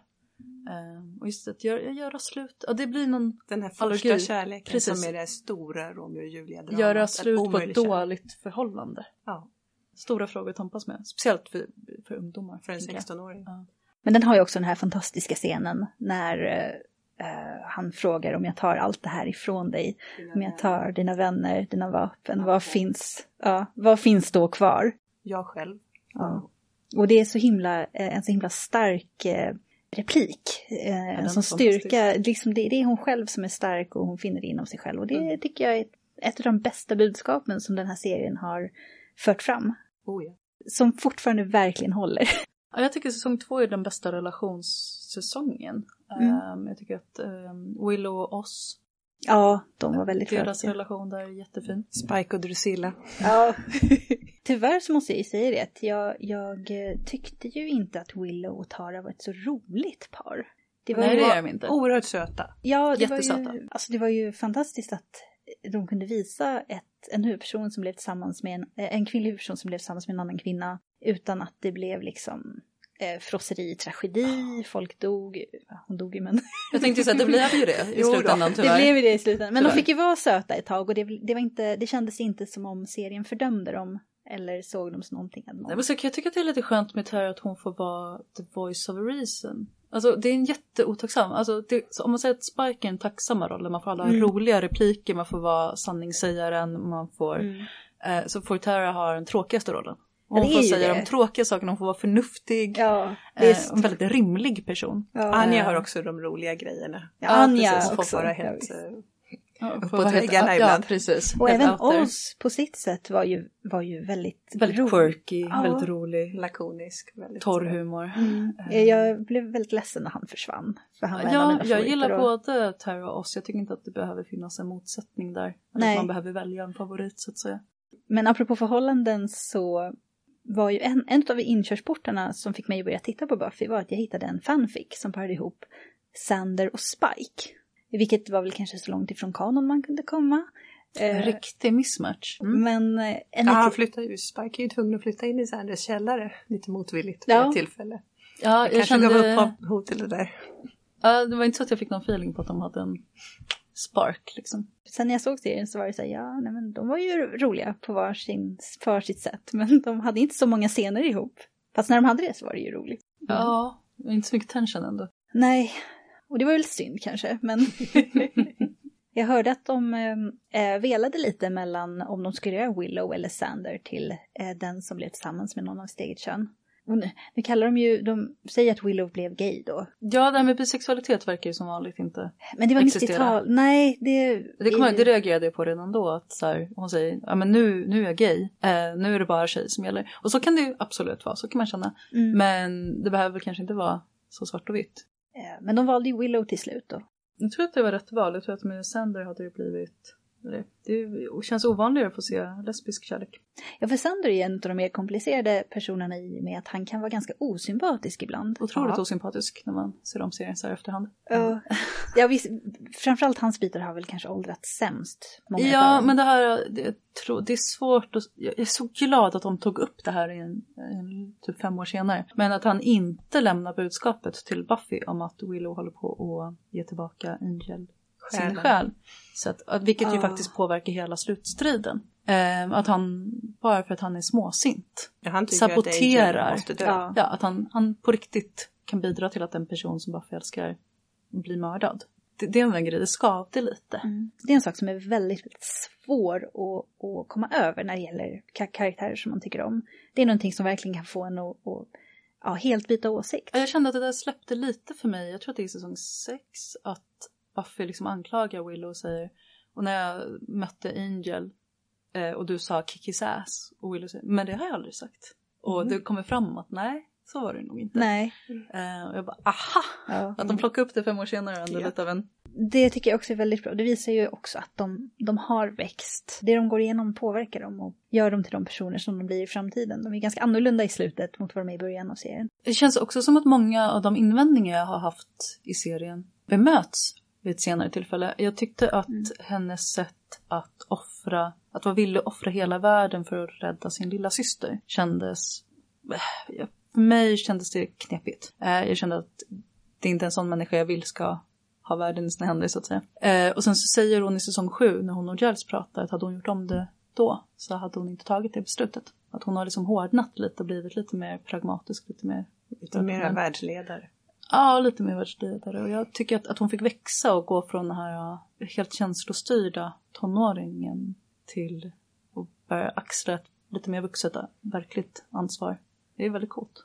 Ehm, och just att göra, göra slut, ja det blir någon Den här första Allergi. kärleken Precis. som är det stora Romeo och Julia-dramat. göra slut på ett dåligt förhållande. Ja, Stora frågor att tampas med. Speciellt för, för ungdomar. för en tänker jag. 16-åring. Men den har ju också den här fantastiska scenen när Eh, han frågar om jag tar allt det här ifrån dig. Om jag tar dina vänner, dina vapen, vad finns, ja, vad finns då kvar? Jag själv. Ja. Och det är så himla, eh, en så himla stark eh, replik. En sån styrka. Liksom det, det är hon själv som är stark och hon finner det inom sig själv. Och det Mm. tycker jag är ett, ett av de bästa budskapen som den här serien har fört fram. Oh, ja. Som fortfarande verkligen håller. Ja, jag tycker säsong två är den bästa relationssäsongen. Mm. Ehm, jag tycker att um, Willow och Oz, Ja, de var väldigt deras förälskade. relation där är jättefin. Spike och Drusilla. Ja. Tyvärr så måste jag ju säga det att jag, jag eh, tyckte ju inte att Willow och Tara var ett så roligt par. Det var Nej, ju, det är de inte. Oerhört söta. ja, det var, jättesöta. ju, alltså det var ju fantastiskt att de kunde visa ett, en huvudperson som blev tillsammans med en, eh, en kvinnlig huvudperson som blev tillsammans med en annan kvinna utan att det blev liksom eh, frosseri, tragedi, folk dog. Ja, Hon dog ju men Jag tänkte säga, det blev ju det i slutändan det tyvärr. blev ju det i slutändan. Men de Tyvärr. fick ju vara söta ett tag och det, det, var inte, det kändes inte som om serien fördömde dem eller såg dem som någonting Nej, men så kan jag tycka att det är lite skönt med Tara att hon får vara the voice of reason. Alltså det är en jätteotacksam, alltså det, om man säger att Spike är en tacksamma roll, man får alla Mm. roliga repliker, man får vara sanningssägaren, man får, Mm. eh, så får Tara ha den tråkigaste rollen. Ja, Hon får säga det. de tråkiga sakerna, hon får vara förnuftig, Ja, eh, en väldigt rimlig person. ja, Anja har också de roliga grejerna. ja, Anja precis. Får också. vara helt... eh, Ja, helt- väggarna ja, ibland. Ja, precis. Och Helt även. Oz på sitt sätt var ju, var ju väldigt, Väldigt rolig. quirky, Ja. väldigt rolig, lakonisk. Väldigt torr humor. Mm. Eh. Jag blev väldigt ledsen när han försvann. För han var Ja, jag gillar och- både Tara och Oz. Jag tycker inte att det behöver finnas en motsättning där. Att man behöver välja en favorit så att säga. Men apropå förhållanden så var ju en, en av inkörsportarna som fick mig att börja titta på Buffy var att jag hittade en fanfic som parade ihop Sander och Spike. Vilket var väl kanske så långt ifrån kanon man kunde komma. En Eh, riktig mismatch. Mm. Men eh, en Ja, han flyttar ju. Spike är ju tvungen att flytta in i Sanders källare lite motvilligt vid Ja. ett tillfälle. Ja, jag Kanske kände... gav upphov till det där. Ja, det var inte så att jag fick någon feeling på att de hade en spark liksom. sen när jag såg serien så var det så här, ja, nej, men de var ju roliga på varsin, för sitt sätt. Men de hade inte så många scener ihop. Fast när de hade det så var det ju roligt. Ja, det var inte så mycket tension ändå. Nej, och det var väl synd kanske, men jag hörde att de eh, velade lite mellan om de skulle göra Willow eller Sander till eh, den som blev tillsammans med någon av sitt eget kön. Nu, nu kallar de ju, de säger att Willow blev gay då. Ja, det här med bisexualitet verkar ju som vanligt inte. Men det var Existera. 90-tal, nej det... Det, kommer, det reagerade jag på redan då. Att så här, hon säger, ja men nu, nu är jag gay. Eh, nu är det bara tjej som gäller. Och så kan det ju absolut vara, så kan man känna. Mm. Men det behöver kanske inte vara så svart och vitt. Eh, Men de valde ju Willow till slut då. Jag tror att det var rätt val. Jag tror att med Sander hade det blivit... Det känns ovanligare att få se lesbisk kärlek. Ja, för Sander är ju en av de mer komplicerade personerna i och med att han kan vara ganska osympatisk ibland. Otroligt Ja. osympatisk när man ser om serien så här efterhand. Ja, ja visst, framförallt hans bitar har väl kanske åldrats sämst. Ja, men det här, det, tror, det är svårt att, jag är så glad att de tog upp det här i en, en, typ fem år senare. Men att han inte lämnar budskapet till Buffy om att Willow håller på att ge tillbaka Angel sin själ. Så att, att, vilket ju faktiskt påverkar hela slutstriden. Eh, att han, bara för att han är småsint, Ja, han att saboterar. Dö. Ja. Att han, han på riktigt kan bidra till att en person som Buffy älskar blir mördad. Det, det är en grej, det skavde lite. Mm. Det är en sak som är väldigt, väldigt svår att, att komma över när det gäller ka- karaktärer som man tycker om. Det är någonting som verkligen kan få en att, att ja, helt byta åsikt. Ja, Jag kände att det där släppte lite för mig. Jag tror att det är säsong 6 att Buffy liksom anklagar Willow och säger och när jag mötte Angel eh, och du sa kick his ass och Willow säger men det har jag aldrig sagt. Och det kommer fram att nej, så var det nog inte. Nej. Eh, och jag bara aha! Ja. Att de plockade upp det fem år senare ändå Ja. lite av en... Det tycker jag också är väldigt bra. Det visar ju också att de, de har växt. Det de går igenom påverkar dem och gör dem till de personer som de blir i framtiden. De är ganska annorlunda i slutet mot vad de är i början av serien. Det känns också som att många av de invändningar jag har haft i serien bemöts vid ett senare tillfälle. Jag tyckte att hennes sätt att offra, att vara villig att offra hela världen för att rädda sin lilla syster kändes, eh, för mig kändes det knepigt. Eh, Jag kände att det är inte en sån människa jag vill ska ha världen i sina händer så att säga. Eh, Och sen så säger hon i säsong sju när hon och Giles pratar att hade hon gjort om det då så hade hon inte tagit det beslutet. Att hon har liksom hårdnat lite och blivit lite mer pragmatisk, lite mer Lite mera världsledare. Ja, lite mer världsligare. Och jag tycker att, att hon fick växa och gå från den här helt känslostyrda tonåringen till att börja axla ett lite mer vuxet, verkligt ansvar. Det är väldigt coolt.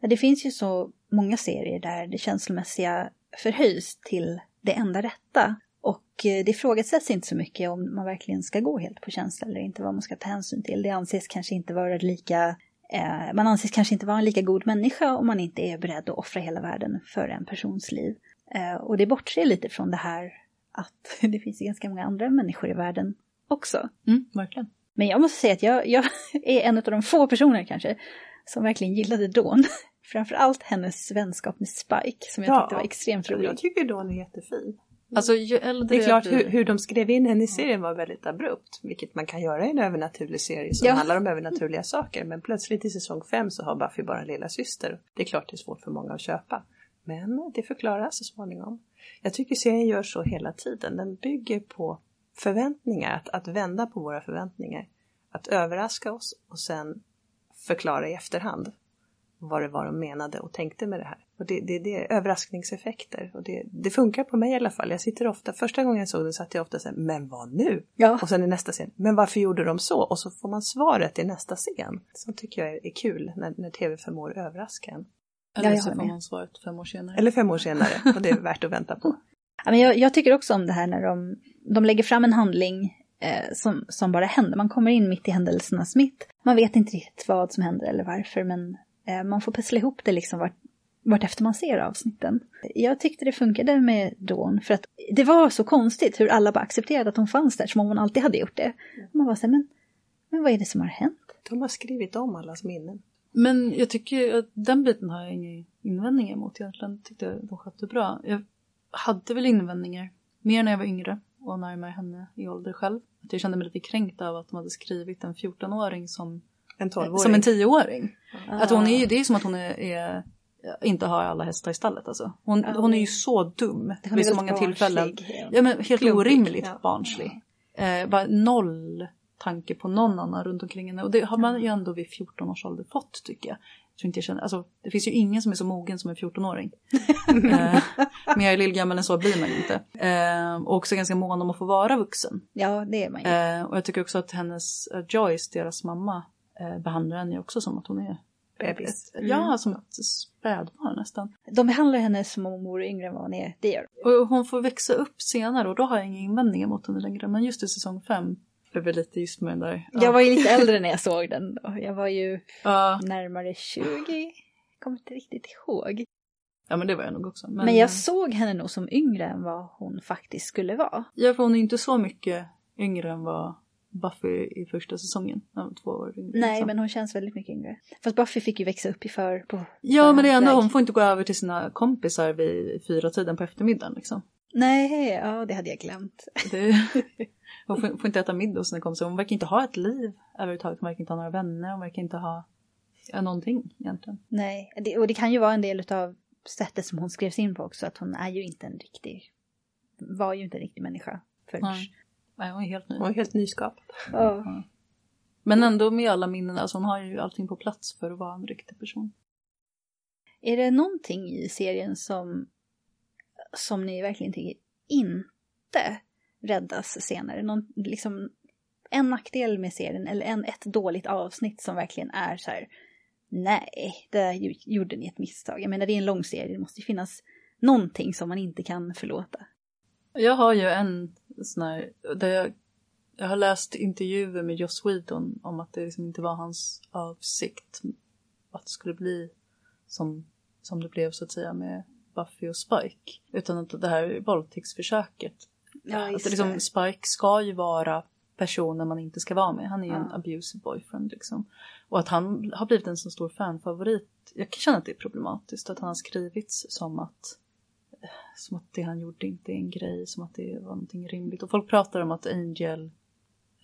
Ja, Det finns ju så många serier där det känslomässiga förhöjs till det enda rätta. Och eh, det ifrågasätts inte så mycket om man verkligen ska gå helt på känsla eller inte, vad man ska ta hänsyn till. Det anses kanske inte vara lika man anses kanske inte vara en lika god människa om man inte är beredd att offra hela världen för en persons liv. Eh, och det bortser lite från det här att det finns ganska många andra människor i världen också. Mm, verkligen. Men jag måste säga att jag, jag är en av de få personer kanske som verkligen gillade Dawn. Framförallt hennes vänskap med Spike som jag Ja. tyckte var extremt rolig. Jag tycker Dawn är jättefin. Alltså ju äldre Det är klart hur, hur de skrev in henne i serien var väldigt abrupt, vilket man kan göra i en övernaturlig serie som Ja. handlar om övernaturliga saker. Men plötsligt i säsong fem så har Buffy bara en lilla syster. Det är klart det är svårt för många att köpa. Men det förklaras så småningom. Jag tycker serien gör så hela tiden. Den bygger på förväntningar, att, att vända på våra förväntningar. Att överraska oss och sen förklara i efterhand vad det var de menade och tänkte med det här. Och det, det, det är överraskningseffekter och det, det funkar på mig i alla fall. Jag sitter ofta, första gången jag såg den satt jag ofta så här, men vad nu? Ja. Och sen i nästa scen, men varför gjorde de så? Och så får man svaret i nästa scen. Så tycker jag är kul när, när tv förmår överraska en. Eller så får man svaret fem år senare. Eller fem år senare och det är värt att vänta på. Ja, men jag, jag tycker också om det här när de, de lägger fram en handling eh, som, som bara händer. Man kommer in mitt i händelsernas mitt. Man vet inte riktigt vad som händer eller varför men eh, man får pussla ihop det liksom vart, vart efter man ser avsnitten. Jag tyckte det funkade med Dawn för att det var så konstigt hur alla bara accepterade att hon fanns där som om hon alltid hade gjort det. Man var så här, men, men vad är det som har hänt? De har skrivit om allas minnen. Men jag tycker att den biten har jag inga invändningar emot egentligen. Tyckte jag de skötte bra. Jag hade väl invändningar mer när jag var yngre och närmare henne i ålder själv. Att jag kände mig lite kränkt av att de hade skrivit en 14-åring som, En tolvåring. som en 10-åring. Att hon Ah. är ju, det är som att hon är, är inte har alla hästar i stallet alltså. Hon, Ja, hon är ju så dum är vid så många tillfällen. barnslig. Ja men helt Klumpig, orimligt ja. barnslig. Eh, bara noll tanke på någon annan runt omkring henne. Och det har man ju ändå vid 14 års ålder fått tycker jag. jag tror inte jag känner, alltså, det finns ju ingen som är så mogen som en 14-åring. eh, mer lillgammal än så blir man ju inte. Eh, och också ganska mån om att få vara vuxen. Ja, det är man ju. Eh, och jag tycker också att hennes eh, Joyce, deras mamma, eh, behandlar henne också som att hon är Bebis. ett, ja, som ett spädbarn nästan. De behandlar henne som om hon vore yngre än vad hon är. Det gör de. Och hon får växa upp senare och då har jag inga invändningar mot henne längre. Men just i säsong fem blev jag lite just med den där. Jag var ju lite äldre när jag såg den. Då. Jag var ju Ja, närmare 20. Kommer inte riktigt ihåg. ja men det var jag nog också. Men, jag såg henne nog som yngre än vad hon faktiskt skulle vara. Ja, för hon är inte så mycket yngre än vad Buffy i första säsongen. Två år. Nej, liksom. men hon känns väldigt mycket yngre. Fast Buffy fick ju växa upp i för på Ja, men det är ändå, hon får inte gå över till sina kompisar vid fyra tiden på eftermiddagen liksom. Nej, ja det hade jag glömt. Det, hon får, får inte äta middag hos sina kompisar. Hon verkar inte ha ett liv överhuvudtaget. Hon verkar inte ha några vänner. Hon verkar inte ha någonting egentligen. Nej, det, och det kan ju vara en del av sättet som hon skrevs in på också. Att hon är ju inte en riktig, var ju inte en riktig människa. Förrän. Nej. Nej, hon är helt ny. Hon är helt nyskapad. Ja. Men ändå med alla minnen, alltså hon har ju allting på plats för att vara en riktig person. Är det någonting i serien som, som ni verkligen tycker inte räddas senare? Någon, liksom, en nackdel med serien eller en, ett dåligt avsnitt som verkligen är så här nej, där gjorde ni ett misstag. Jag menar det är en lång serie, det måste ju finnas någonting som man inte kan förlåta. Jag har ju en sån här, där jag, jag har läst intervjuer med Joss Whedon om att det liksom inte var hans avsikt att det skulle bli som, som det blev så att säga med Buffy och Spike. Utan att det här våldtäktsförsöket Ja, att det liksom, Spike ska ju vara personen man inte ska vara med. Han är ju en Ja. abusive boyfriend liksom. Och att han har blivit en så stor fanfavorit. Jag kan känna att det är problematiskt att han har skrivits som att som att det han gjorde inte är en grej, som att det var någonting rimligt. Och folk pratar om att Angel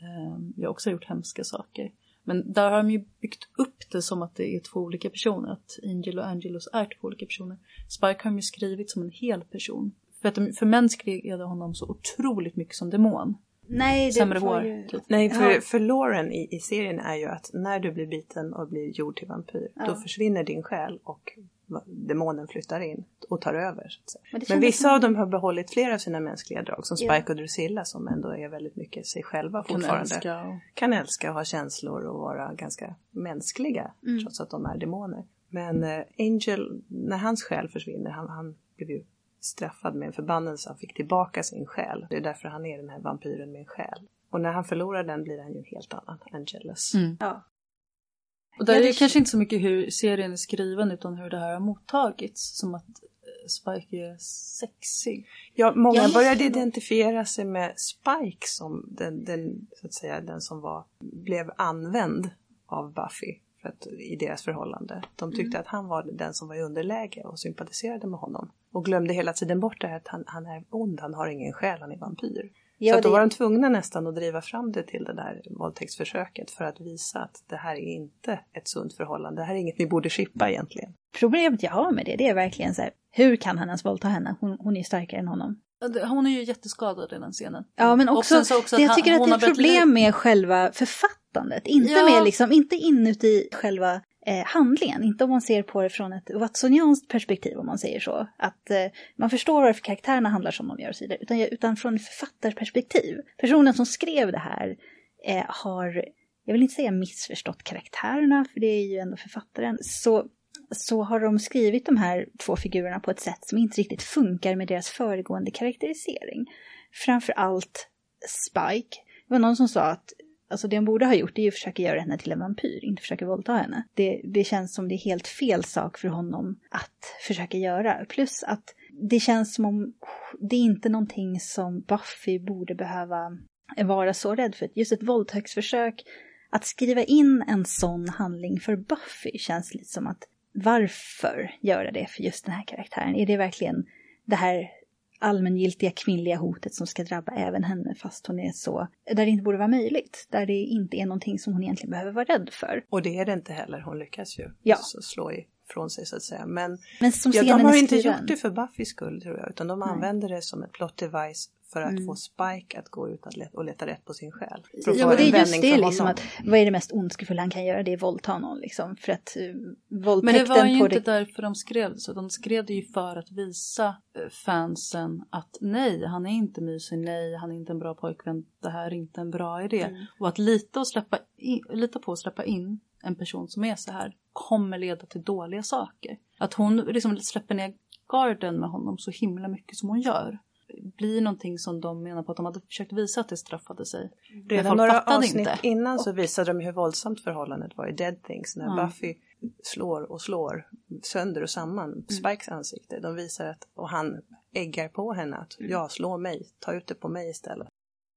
eh, ju också har gjort hemska saker. Men där har de ju byggt upp det som att det är två olika personer. Att Angel och Angelos är två olika personer. Spike har de ju skrivit som en hel person. För att de förmänskligade honom så otroligt mycket som demon. Nej, det Sämre hår. ju... Typ. Nej, för, Ja. för Lauren i, i serien är ju att när du blir biten och blir gjord till vampyr, Ja. då försvinner din själ och demonen flyttar in och tar över. Så att säga. Men Men vissa som- av dem har behållit flera av sina mänskliga drag, som. Spike och Drusilla som ändå är väldigt mycket sig själva Kan fortfarande. älska och... Kan älska och ha känslor och vara ganska mänskliga Mm. trots att de är demoner. Men eh, Angel, när hans själ försvinner, han, han blev ju straffad med en förbannelse, han fick tillbaka sin själ. Det är därför han är den här vampyren med en själ. Och när han förlorar den blir han ju en helt annan, Angelus. Mm. Ja. Och där är det- kanske inte så mycket hur serien är skriven utan hur det här har mottagits. Som att eh, Spike är sexig. Ja, många Ja. började identifiera sig med Spike som den, den, så att säga, den som var, blev använd av Buffy för att, i deras förhållande. De Mm. tyckte att han var den som var i underläge och sympatiserade med honom. Och glömde hela tiden bort det här att han, han är ond, han har ingen själ, han är vampyr. Ja, så att då var de tvungna nästan att driva fram det till det där våldtäktsförsöket för att visa att det här är inte ett sunt förhållande. Det här är inget ni borde skippa egentligen. Problemet jag har med det, det är verkligen så här, hur kan han ens våldta henne? Hon, hon är starkare än honom. Hon är ju jätteskadad i den scenen. Ja, men Och också, också att det jag han- tycker att hon det är ett problem med själva författandet. Inte Ja. med liksom, inte inuti själva eh, handlingen, inte om man ser på det från ett watsonianskt perspektiv om man säger så. Att eh, man förstår varför karaktärerna handlar som de gör och så vidare, utan, utan från ett författarperspektiv. Personen som skrev det här eh, har, jag vill inte säga missförstått karaktärerna, för det är ju ändå författaren, så så har de skrivit de här två figurerna på ett sätt som inte riktigt funkar med deras föregående karaktärisering. Framför allt Spike. Det var någon som sa att alltså det hon borde ha gjort är ju att försöka göra henne till en vampyr, inte försöka våldta henne. Det, det känns som det är helt fel sak för honom att försöka göra. Plus att det känns som om det är inte någonting som Buffy borde behöva vara så rädd för. Just ett våldtäktsförsök, att skriva in en sån handling för Buffy känns lite som att varför göra det för just den här karaktären? Är det verkligen det här allmängiltiga kvinnliga hotet som ska drabba även henne fast hon är så, där det inte borde vara möjligt, där det inte är någonting som hon egentligen behöver vara rädd för. Och det är det inte heller, hon lyckas ju Ja. så slå ifrån sig så att säga. Men Men Ja, de har inte gjort det för Buffys skull tror jag, utan de Nej. använder det som ett plot device för att Mm. få Spike att gå ut och leta, och leta rätt på sin själ. Att Ja, och det en är just det liksom att vad är det mest ondskefulla han kan göra? Det är våldta någon liksom. För att uh, Men våldtäkten det var ju inte det... därför de skrev så. De skrev det ju för att visa eh, fansen att nej, han är inte mysig, nej, han är inte en bra pojkvän, det här är inte en bra idé. Mm. Och att lita, och släppa in, lita på att släppa in en person som är så här kommer leda till dåliga saker. Att hon liksom släpper ner garden med honom så himla mycket som hon gör blir någonting som de menar på att de hade försökt visa att det straffade sig. Men Redan några avsnitt inte. innan så visade de hur våldsamt förhållandet var i Dead Things när Ja. Buffy slår och slår sönder och samman Mm. Spikes ansikte. De visar att, och han äggar på henne att Mm. ja, slå mig, ta ut det på mig istället.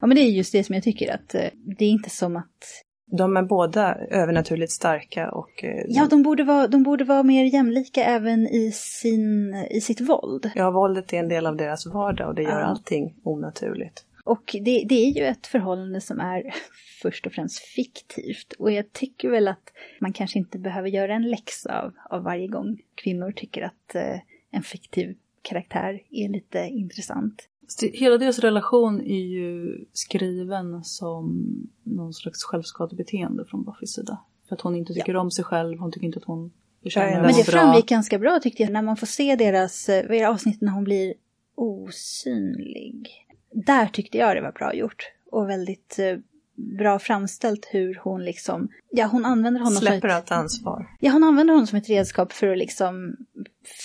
Ja men det är just det som jag tycker att eh, det är inte som att De är båda övernaturligt starka och eh, Ja, de borde vara, de borde vara mer jämlika även i, sin, i sitt våld. ja, våldet är en del av deras vardag och det gör Ja. allting onaturligt. Och det, det är ju ett förhållande som är först och främst fiktivt. Och jag tycker väl att man kanske inte behöver göra en läxa av, av varje gång kvinnor tycker att eh, en fiktiv karaktär är lite intressant. Hela deras relation är ju skriven som någon slags självskadebeteende från Buffys sida. För att hon inte tycker om sig själv, hon tycker inte att hon förtjänar Ja, Men det bra. framgick ganska bra tyckte jag när man får se deras, eh, vad avsnitt när hon blir osynlig. Där tyckte jag det var bra gjort. Och väldigt eh, bra framställt hur hon liksom, ja hon använder honom som Släpper ett, allt ansvar. Ja, hon använder honom som ett redskap för att liksom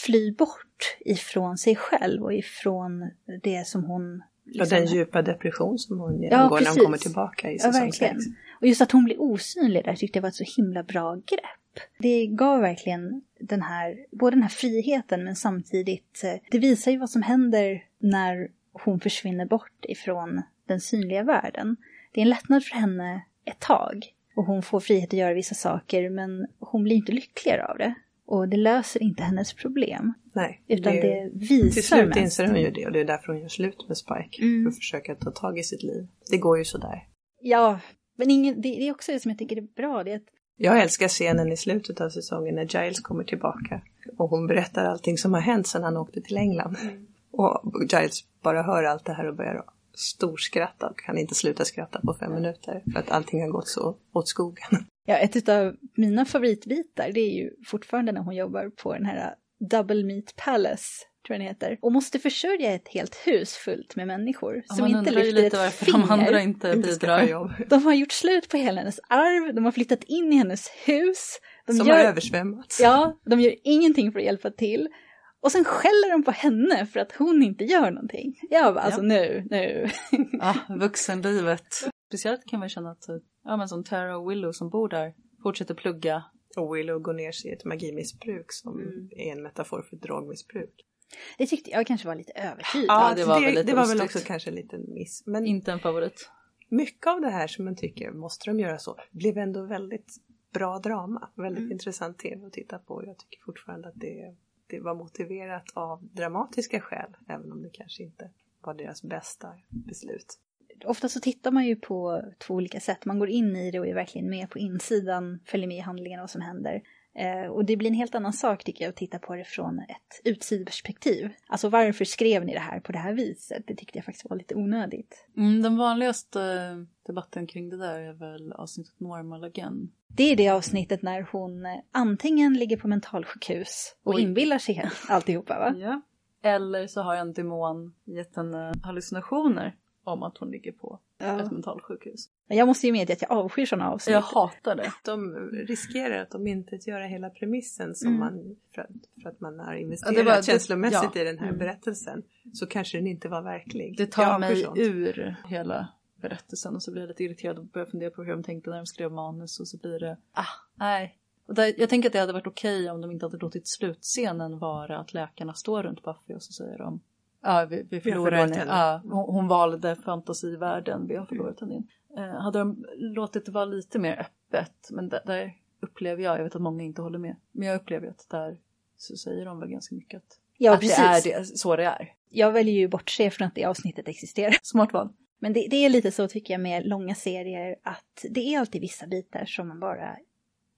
fly bort ifrån sig själv och ifrån det som hon... Ja, Liksom, den djupa depression som hon genomgår när precis. hon kommer tillbaka i Ja, säsong verkligen. 6. Och just att hon blir osynlig där tyckte jag var ett så himla bra grepp. Det gav verkligen den här, både den här friheten men samtidigt, eh, det visar ju vad som händer när hon försvinner bort ifrån den synliga världen. Det är en lättnad för henne ett tag och hon får frihet att göra vissa saker men hon blir inte lyckligare av det. Och det löser inte hennes problem. Nej, Utan det, det, visar till slut mest. inser hon ju det och det är därför hon gör slut med Spike. Mm. För att försöka ta tag i sitt liv. Det går ju sådär. Ja, men ingen, det, det är också det som jag tycker är bra. Det är att Jag älskar scenen i slutet av säsongen när Giles kommer tillbaka. Och hon berättar allting som har hänt sedan han åkte till England. Och Giles bara hör allt det här och börjar storskratta och kan inte sluta skratta på fem minuter. För att allting har gått så åt skogen. Ja, ett av mina favoritbitar det är ju fortfarande när hon jobbar på den här Double Meat Palace, tror jag den heter, och måste försörja ett helt hus fullt med människor Ja, som inte lyfter lite ett varför finger. de andra inte bidrar. jobb. De har gjort slut på hela hennes arv, de har flyttat in i hennes hus. De Som gör, har översvämmats. Ja, de gör ingenting för att hjälpa till. Och sen skäller de på henne för att hon inte gör någonting. Jag bara, alltså nu, nu. Ja, vuxenlivet. Speciellt kan man känna att, ja men som Tara och Willow som bor där, fortsätter plugga. Och Willow går ner sig i ett magimissbruk som Mm. är en metafor för drogmissbruk. Det tyckte jag kanske var lite överdrivet. Ja, det var det, väl lite det var väl också kanske en liten miss. Men Inte en favorit. mycket av det här som man tycker, måste de göra så, blev ändå väldigt bra drama. Väldigt Mm. intressant tv att titta på. Jag tycker fortfarande att det, det var motiverat av dramatiska skäl, även om det kanske inte var deras bästa beslut. Ofta så tittar man ju på två olika sätt. Man går in i det och är verkligen med på insidan, följer med i handlingen och vad som händer. Eh, och det blir en helt annan sak tycker jag att titta på det från ett utsidoperspektiv. Alltså varför skrev ni det här på det här viset? Det tyckte jag faktiskt var lite onödigt. Mm, den vanligaste debatten kring det där är väl avsnittet Normal Again. Det är det avsnittet när hon eh, antingen ligger på mentalsjukhus och Oj. inbillar sig alltihopa va? Ja. Eller så har en demon gett henne hallucinationer om att hon ligger på ett mentalsjukhus. Jag måste ju medge att jag avskyr sådana avsnitt. Jag hatar det. De riskerar att de inte göra hela premissen som Mm. man, för att, för att man har Ja, investerat det var- det- känslomässigt ja. i den här Mm. berättelsen. Så kanske den inte var verklig. Det tar mig sånt. ur hela berättelsen och så blir jag lite irriterad och börjar fundera på hur de tänkte när de skrev manus och så blir det, ah, nej. Och där, jag tänker att det hade varit okej om de inte hade låtit slutscenen vara att läkarna står runt Buffy och så säger de Ja, vi, vi förlorar förlorat henne. henne. Ja, hon, hon valde fantasivärlden, vi har förlorat henne. Eh, hade de låtit det vara lite mer öppet, men där, där upplever jag, jag vet att många inte håller med, men jag upplever att där så säger de väl ganska mycket att, Ja, att precis. det är det, så det är. Jag väljer ju bortse från att det avsnittet existerar. Smart val. Men det, det är lite så tycker jag med långa serier att det är alltid vissa bitar som man bara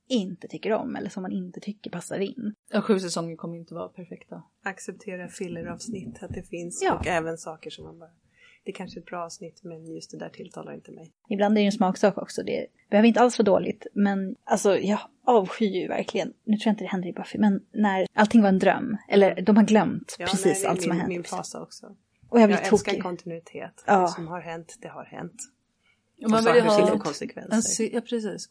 inte tycker om eller som man inte tycker passar in. Ja, sju säsonger kommer inte vara perfekta. Acceptera filleravsnitt, att det finns Ja. och även saker som man bara det är kanske är ett bra avsnitt men just det där tilltalar inte mig. Ibland är det ju en smaksak också. Det behöver inte alls vara dåligt. Men alltså jag avskyr ju verkligen, nu tror jag inte det händer i Buffy, men när allting var en dröm. Eller de har glömt Ja, precis nej, allt som min, har hänt. min fasa också. Och jag blir Jag älskar tokig. kontinuitet. Ja. Det som har hänt, det har hänt. Och Och man vill som ha en, konsekvenser. se, ja, precis,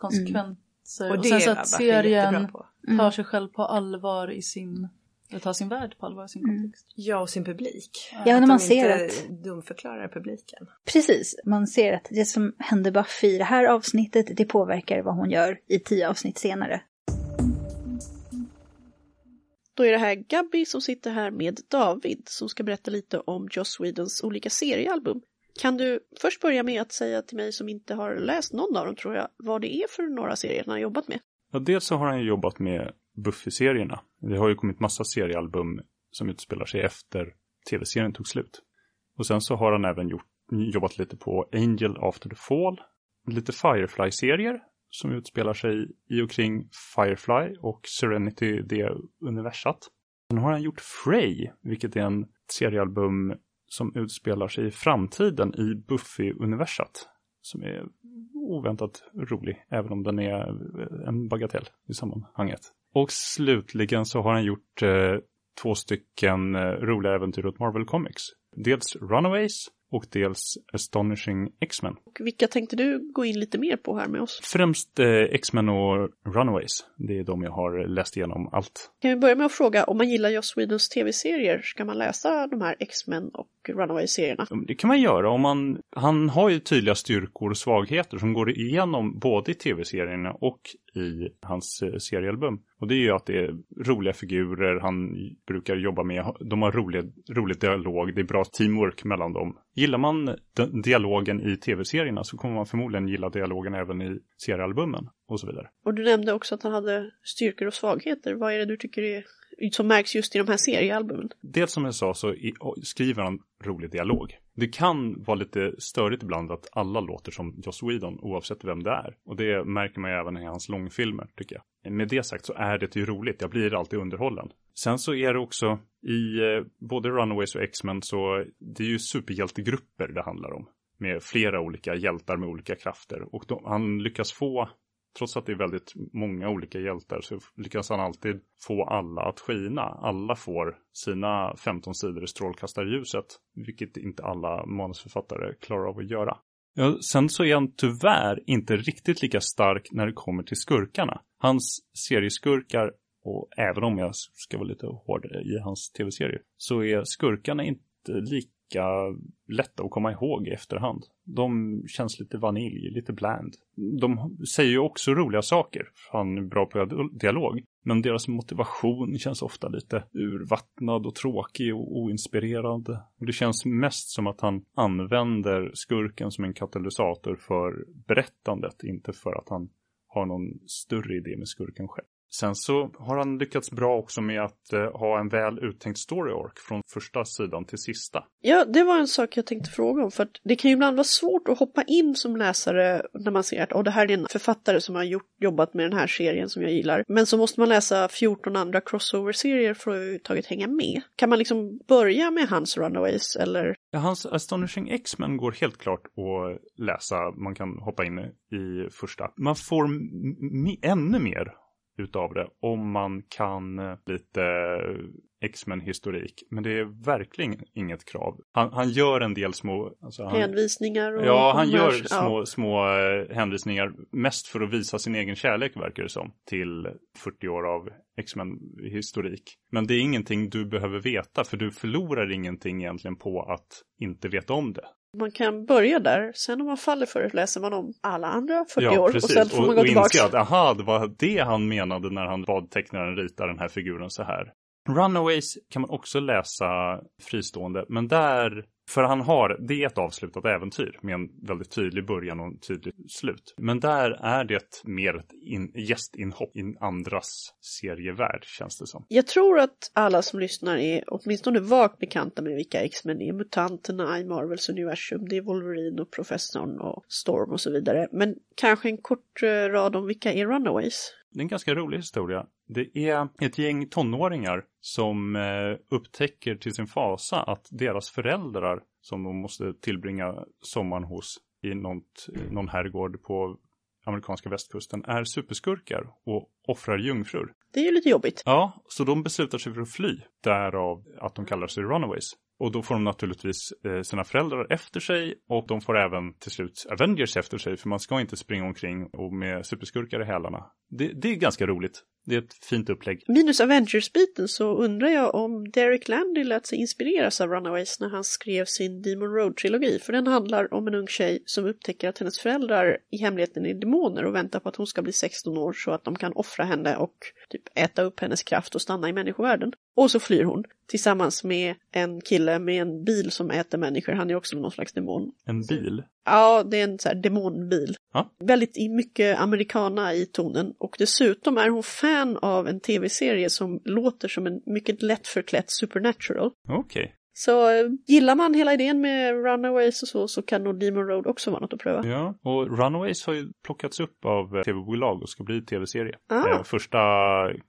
konsekvenser. och Och, det sen så att serien tar sig själv på allvar i sin, eller tar sin värld på allvar i sin kontext. Ja, och sin publik. Ja, Att när de man ser inte att, dumförklarar publiken. precis, man ser att det som hände Buffy i det här avsnittet, det påverkar vad hon gör i tio avsnitt senare. Då är det här Gabby som sitter här med David som ska berätta lite om Joss Whedons olika seriealbum. Kan du först börja med att säga till mig som inte har läst någon av dem tror jag, vad det är för några serier han har jobbat med? Ja, dels så har han ju jobbat med Buffy-serierna. Det har ju kommit massa seriealbum som utspelar sig efter tv-serien tog slut. Och sen så har han även gjort, jobbat lite på Angel After the Fall, lite Firefly-serier som utspelar sig i och kring Firefly och Serenity, det universat. Sen har han gjort Frey, vilket är en seriealbum som utspelar sig i framtiden i Buffy-universat. Som är oväntat rolig, även om den är eh, en bagatell i sammanhanget. Och slutligen så har han gjort eh, två stycken eh, roliga äventyr åt Marvel Comics. Dels Runaways och dels Astonishing X-Men. Och vilka tänkte du gå in lite mer på här med oss? Främst eh, X-Men och Runaways. Det är de jag har läst igenom allt. Kan vi börja med att fråga, om man gillar Joss Whedons tv-serier, ska man läsa de här X-Men och Runaway-serierna? Det kan man göra om man, han har ju tydliga styrkor och svagheter som går igenom både i tv-serierna och i hans eh, seriealbum. Och det är ju att det är roliga figurer han brukar jobba med, de har rolig, rolig dialog, det är bra teamwork mellan dem. Gillar man dialogen i tv-serierna så kommer man förmodligen gilla dialogen även i seriealbumen och så vidare. Och du nämnde också att han hade styrkor och svagheter. Vad är det du tycker är, som märks just i de här seriealbumen? Dels som jag sa så skriver han rolig dialog. Det kan vara lite störigt ibland att alla låter som Joss Whedon oavsett vem det är. Och det märker man ju även i hans långfilmer tycker jag. Med det sagt så är det ju roligt, jag blir alltid underhållen. Sen så är det också i eh, både Runaways och X-Men så det är ju superhjältegrupper det handlar om. Med flera olika hjältar med olika krafter. Och de, han lyckas få Trots att det är väldigt många olika hjältar så lyckas han alltid få alla att skina. Alla får sina 15 sidor i strålkastarljuset, vilket inte alla manusförfattare klarar av att göra. Ja, sen så är han tyvärr inte riktigt lika stark när det kommer till skurkarna. Hans serieskurkar, och även om jag ska vara lite hård i hans tv-serier, så är skurkarna inte lika lätta att komma ihåg i efterhand. De känns lite vanilj, lite bland. De säger ju också roliga saker, han är bra på dialog. Men deras motivation känns ofta lite urvattnad och tråkig och oinspirerad. Det känns mest som att han använder skurken som en katalysator för berättandet, inte för att han har någon större idé med skurken själv. Sen så har han lyckats bra också med att eh, ha en väl uttänkt story arc från första sidan till sista. Ja, det var en sak jag tänkte fråga om för att det kan ju ibland vara svårt att hoppa in som läsare när man ser att oh, det här är en författare som har gjort, jobbat med den här serien som jag gillar. Men så måste man läsa 14 andra crossover-serier för att överhuvudtaget hänga med. Kan man liksom börja med hans Runaways eller? Ja, hans Astonishing X-Men går helt klart att läsa. Man kan hoppa in i första. Man får ännu mer utav det om man kan eh, lite X-Men-historik. Men det är verkligen inget krav. Han, han gör en del små... Alltså han, hänvisningar? Och ja, han gör små, ja. små eh, hänvisningar. Mest för att visa sin egen kärlek verkar det som. Till 40 år av X-Men-historik. Men det är ingenting du behöver veta. För du förlorar ingenting egentligen på att inte veta om det. Man kan börja där, sen om man faller för det läser man om alla andra 40 ja, år precis. och sen får man gå tillbaka. Och inse att aha, det var det han menade när han bad tecknaren rita den här figuren så här. Runaways kan man också läsa fristående, men där för han har, det är ett avslutat äventyr med en väldigt tydlig början och en tydlig slut. Men där är det mer ett in, gästinhopp i andras serievärld känns det som. Jag tror att alla som lyssnar är åtminstone vagt bekanta med vilka X-Men är. Mutanterna i Marvels universum, det är Wolverine och Professorn och Storm och så vidare. Men kanske en kort eh, rad om vilka är Runaways? Det är en ganska rolig historia. Det är ett gäng tonåringar som eh, upptäcker till sin fasa att deras föräldrar som de måste tillbringa sommaren hos i något, någon herrgård på amerikanska västkusten är superskurkar och offrar jungfrur. Det är ju lite jobbigt. Ja, så de beslutar sig för att fly. Därav att de kallar sig Runaways. Och då får de naturligtvis eh, sina föräldrar efter sig och de får även till slut Avengers efter sig för man ska inte springa omkring och med superskurkar i hälarna. Det, det är ganska roligt. Det är ett fint upplägg. Minus Avengers-biten så undrar jag om Derek Landy lät sig inspireras av Runaways när han skrev sin Demon Road-trilogi. För den handlar om en ung tjej som upptäcker att hennes föräldrar i hemligheten är demoner och väntar på att hon ska bli 16 år så att de kan offra henne och typ äta upp hennes kraft och stanna i människovärlden. Och så flyr hon tillsammans med en kille med en bil som äter människor. Han är också någon slags demon. En bil? Ja, det är en så här demonbil. Ja. Väldigt mycket amerikana i tonen och dessutom är hon fan av en tv-serie som låter som en mycket lättförklätt supernatural. Okej. Okay. Så eh, gillar man hela idén med Runaways och så, så kan nog Demon Road också vara något att pröva. Ja, och Runaways har ju plockats upp av eh, tv-bolag och ska bli tv-serie. Ah. Eh, första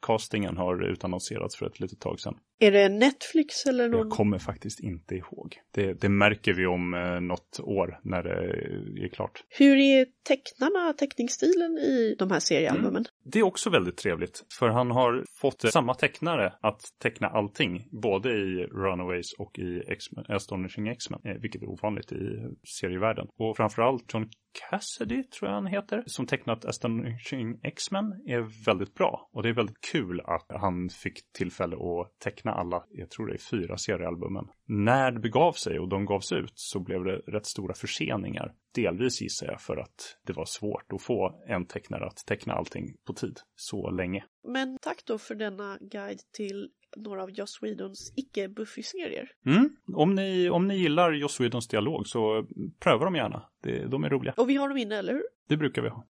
castingen har utannonserats för ett litet tag sedan. Är det Netflix eller någon? Jag kommer faktiskt inte ihåg. Det, det märker vi om eh, något år när det är klart. Hur är tecknarna, teckningsstilen i de här seriealbumen? Mm. Det är också väldigt trevligt. För han har fått samma tecknare att teckna allting. Både i Runaways och i Astonishing X-Men. Eh, vilket är ovanligt i serievärlden. Och framförallt John Cassidy tror jag han heter, som tecknat Astonishing X-Men är väldigt bra. Och det är väldigt kul att han fick tillfälle att teckna alla, jag tror det är fyra seriealbumen. När det begav sig och de gavs ut så blev det rätt stora förseningar. Delvis gissar jag för att det var svårt att få en tecknare att teckna allting på tid så länge. Men tack då för denna guide till några av Joss Whedons icke-Buffy-serier. Mm. Om, ni, om ni gillar Joss Whedons dialog så pröva dem gärna. Det, de är roliga. Och vi har dem inne, eller hur? Det brukar vi ha.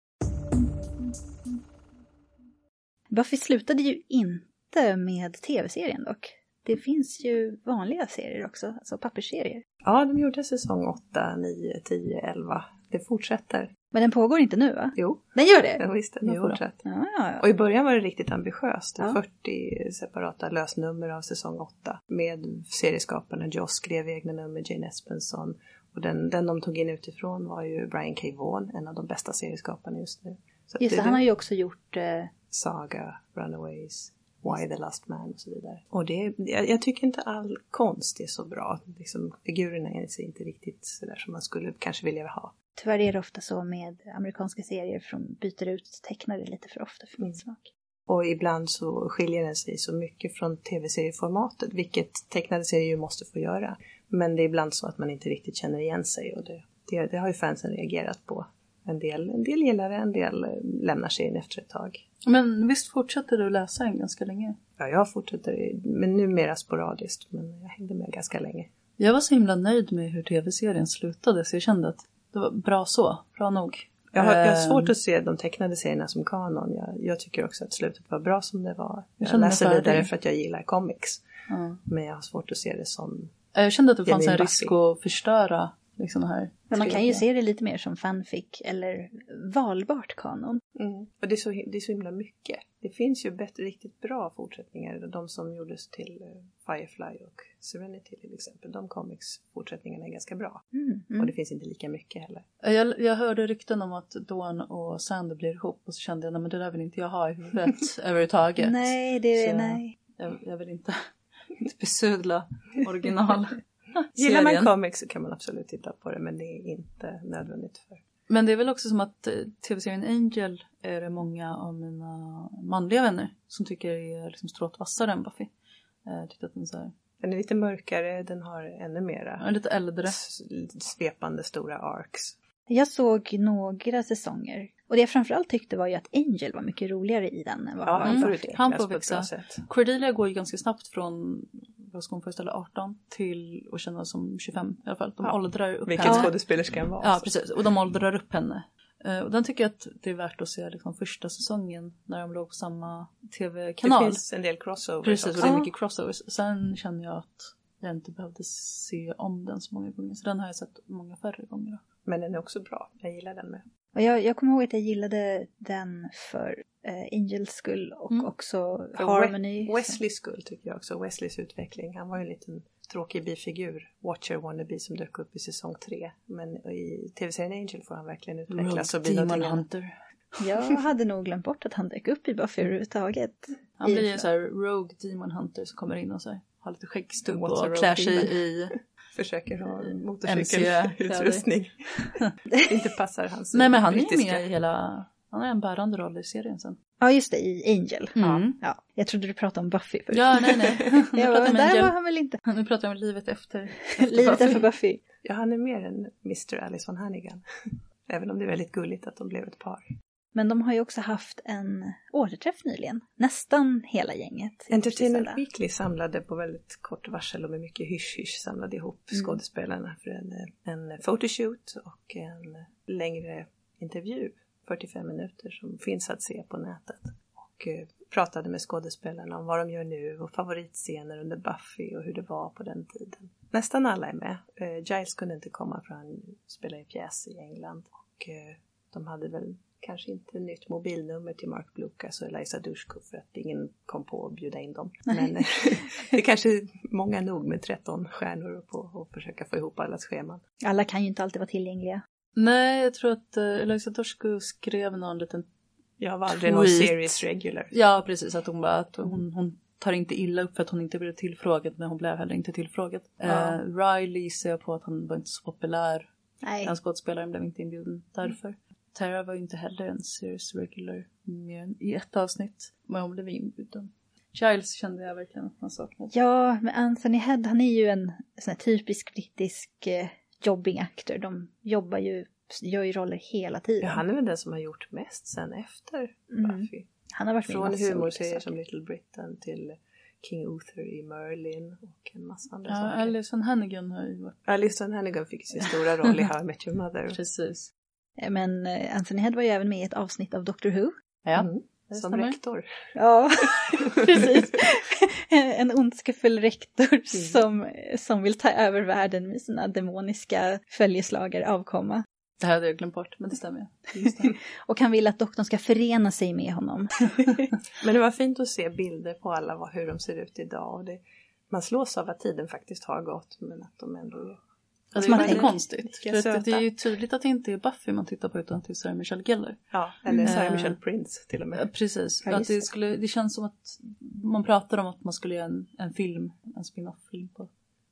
Buffy slutade ju inte med tv-serien dock. Det finns ju vanliga serier också, alltså pappersserier. Ja, de gjorde säsong 8, 9, 10, 11. Det fortsätter. Men den pågår inte nu va? Jo. Den gör det? Ja, visst, den har fortsatt. Ja, ja, ja. Och i början var det riktigt ambitiöst. Ja. 40 separata lösnummer av säsong 8. Med serieskaparna Joss skrev egna nummer, Jane Espenson. Och den, den de tog in utifrån var ju Brian K. Vaughan, en av de bästa serieskaparna just nu. Så Just det, han har ju också gjort... Eh, Saga, Runaways, Why the Last Man och så vidare. Och det, jag, jag tycker inte all konst är så bra. Liksom, figurerna är inte riktigt så där som man skulle kanske vilja ha. Tyvärr är det ofta så med amerikanska serier som byter ut tecknare lite för ofta för min Mm. smak. Och ibland så skiljer den sig så mycket från tv-serieformatet, vilket tecknade serier ju måste få göra. Men det är ibland så att man inte riktigt känner igen sig och det, det, det har ju fansen reagerat på. En del, en del gillar det, en del eh, lämnar serien efter ett tag. Men visst fortsatte du läsa den ganska länge? Ja, jag fortsätter, men numera sporadiskt, men jag hängde med ganska länge. Jag var så himla nöjd med hur tv-serien slutade så jag kände att det var bra så, bra nog. Jag har, jag har Ehm, svårt att se de tecknade serierna som kanon. Jag, jag tycker också att slutet var bra som det var. Jag mig läser vidare för att jag gillar comics. ja. Men jag har svårt att se det som... Jag kände att det fanns en risk att förstöra liksom här. Men man kan ju se det lite mer som fanfic eller valbart kanon. Mm. Och det är, så, det är så himla mycket. Det finns ju bättre, riktigt bra fortsättningar. De som gjordes till eh, Firefly och Serenity till exempel. De comics fortsättningarna är ganska bra. Mm, Och mm. det finns inte lika mycket heller. Jag, jag hörde rykten om att Dawn och Sander blir ihop och så kände jag nej men det där vill inte jag ha i huvudet överhuvudtaget. Nej, det är Så- nej. Jag, jag vill inte besudla original. Gillar man comics så kan man absolut titta på det men det är inte nödvändigt för Men det är väl också som att eh, tv-serien Angel är det många av mina manliga vänner som tycker är liksom strået vassare än Buffy. Eh, Jag tyckte att den så här, Den är lite mörkare, den har ännu mera är lite äldre. svepande stora arcs. Jag såg några säsonger. Och det jag framförallt tyckte var ju att Angel var mycket roligare i den än vad Ja, han var i Buffy. Han får växa. Cordelia går ju ganska snabbt från, vad ska hon föreställa, 18 till att känna som 25 i alla fall. De Ja, åldrar upp Vilket henne. skådespelerskan var. Ja, så. precis. Och de åldrar upp henne. Eh, Och den tycker jag att det är värt att se liksom första säsongen när de låg på samma Det tv-kanal. finns en del crossovers Precis, och också. det är mycket crossovers. Sen känner jag att jag inte behövde se om den så många gånger. Så den har jag sett många färre gånger. Men den är också bra. Jag gillar den med. Och jag, jag kommer ihåg att jag gillade den för eh, Angels skull och Mm. också För Harmony. Wesleys skull tycker jag också. Wesleys utveckling. Han var ju en liten tråkig bifigur. Watcher wannabe som dök upp i säsong tre. Men i tv-serien Angel får han verkligen utvecklas och bidra Demon. Hunter. Jag hade nog glömt bort att han dök upp i Buffy överhuvudtaget. Han blir en sån här Rogue Demon Hunter som kommer in och så här, har lite skäggstubb och rogue klär sig i... Försöker ha motorcykelutrustning. Det inte passar hans Nej men han är brittiska. med i hela... Han har en bärande roll i serien sen. Ja, just det, i Angel. Mm. Ja, jag trodde du pratade om Buffy först. Ja, nej nej. Jag bara, där Angel. var han väl inte. Nu pratar jag om livet efter. Livet Buffy. efter Buffy. Ja, han är mer än Mr. Alice von Hannigan. Även om det är väldigt gulligt att de blev ett par. Men de har ju också haft en återträff nyligen. Nästan hela gänget. Entertainment. Weekly samlade på väldigt kort varsel och med mycket hysch-hysch samlade ihop Mm. skådespelarna för en, en photoshoot och en längre intervju, 45 minuter, som finns att se på nätet. Och eh, pratade med skådespelarna om vad de gör nu och favoritscener under Buffy och hur det var på den tiden. Nästan alla är med. Eh, Giles kunde inte komma för han spelar i pjäs i England och eh, de hade väl kanske inte nytt mobilnummer till Mark Blucas och Eliza Dushku för att ingen kom på att bjuda in dem. Men eh, det är kanske många nog med 13 stjärnor på att försöka få ihop allas scheman. Alla kan ju inte alltid vara tillgängliga. Nej, jag tror att uh, Eliza Dorsku skrev någon liten... Jag var aldrig någon series regular. Ja, precis. Att hon bara... Att hon, hon tar inte illa upp för att hon inte blev tillfrågad, men hon blev heller inte tillfrågad. Ja. Eh, Riley ser jag på att han var inte så populär. Nej. Den skådespelaren blev inte inbjuden därför. Tara var ju inte heller en series regular mer än i ett avsnitt. Men hon blev inbjuden. Giles kände jag verkligen att man saknade. Ja, men Anthony Head, han är ju en sån här typisk brittisk eh, jobbing actor. De jobbar ju, gör ju roller hela tiden. Ja, han är väl den som har gjort mest sen efter Mm. Buffy. Han har varit med Från humorserier som Little Britain till King Uther i Merlin och en massa andra Ja, saker. Alison Hannigan har ju varit... Alison Hannigan fick sin stora roll i How I Met Your Mother. Precis. Eh, Men eh, Anthony Head var ju även med i ett avsnitt av Doctor Who. Ja, Mm. Som rektor. Ja, precis. en ondskefull rektor som, som vill ta över världen med sina demoniska följeslagare avkomma. Det här hade jag glömt bort, men det stämmer. Det. Och han vill att doktorn ska förena sig med honom. Men det var fint att se bilder på alla hur de ser ut idag. Och det, man slås av att tiden faktiskt har gått men att de ändå Ja, det Som man är konstigt. För att det är ju tydligt att det inte är Buffy man tittar på utan att det är Sarah Michelle Gellar. Ja, eller Sarah Eh, Michelle Prince till och Ja, med. precis. Ja, att det, det. skulle, det känns som att man pratar om att man skulle göra en, en film, en spin-off-film på.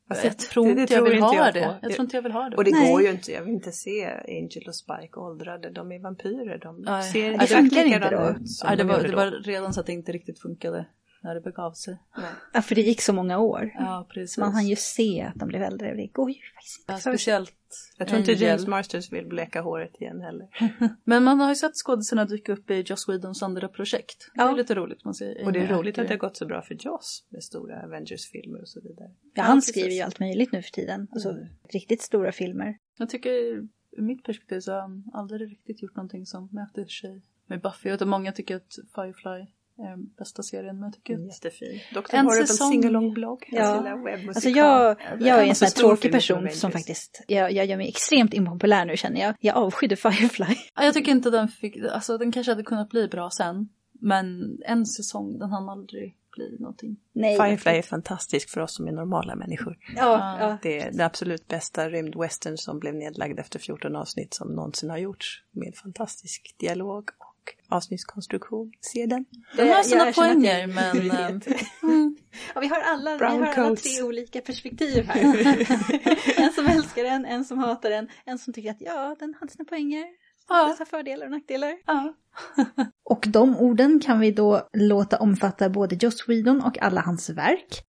Alltså, jag tror det- det inte jag vill inte ha jag det. på. Jag tror inte jag vill ha det. Och det Nej. går ju inte, jag vill inte se Angel och Spike åldrade. De är vampyrer, de Nej. ser Det exakt funkar inte likadana då. ut Nej, det, de var, det var redan så att det inte riktigt funkade när det begav sig. Ja, för det gick så många år. Ja, precis. Man hann ju se att de blev äldre det går ju faktiskt inte ja, speciellt Jag tror inte Angel. James Marsters vill bleka håret igen heller. Men man har ju sett skådisarna dyka upp i Joss Whedons andra projekt. Det är Ja. lite roligt. Man ser Och det är Amy roligt att det har gått så bra för Joss med stora Avengers-filmer och så vidare. Ja, han skriver ju allt möjligt nu för tiden. Alltså Mm. riktigt stora filmer. Jag tycker ur mitt perspektiv så har han aldrig riktigt gjort någonting som mäter sig med Buffy. Jag vet att många tycker att Firefly bästa serien, men jag tycker Jättefin. Dr. En Horrible säsong-. Ja. Hans lilla webbmusikal. Alltså jag, jag är en sån här tråkig person som faktiskt, jag, jag gör mig extremt impopulär nu känner jag. Jag avskydde Firefly. Ja, jag tycker inte den fick, alltså den kanske hade kunnat bli bra sen. Men en säsong, den hann aldrig bli någonting. Nej. Firefly är fantastisk för oss som är normala människor. Ja, ja. Det är den absolut bästa rymdwestern som blev nedlagd efter 14 avsnitt som någonsin har gjorts. Med fantastisk dialog och avsnittskonstruktion. Se den. Den Det- har sina poänger, men... prioritet. mm, Ja, vi har alla, vi har alla coats. tre olika perspektiv här. en som älskar den, en som hatar den, en som tycker att ja, den hade sina poänger. Ja. Dessa fördelar och nackdelar. ja. Och de orden kan vi då låta omfatta både Joss Whedon och alla hans verk.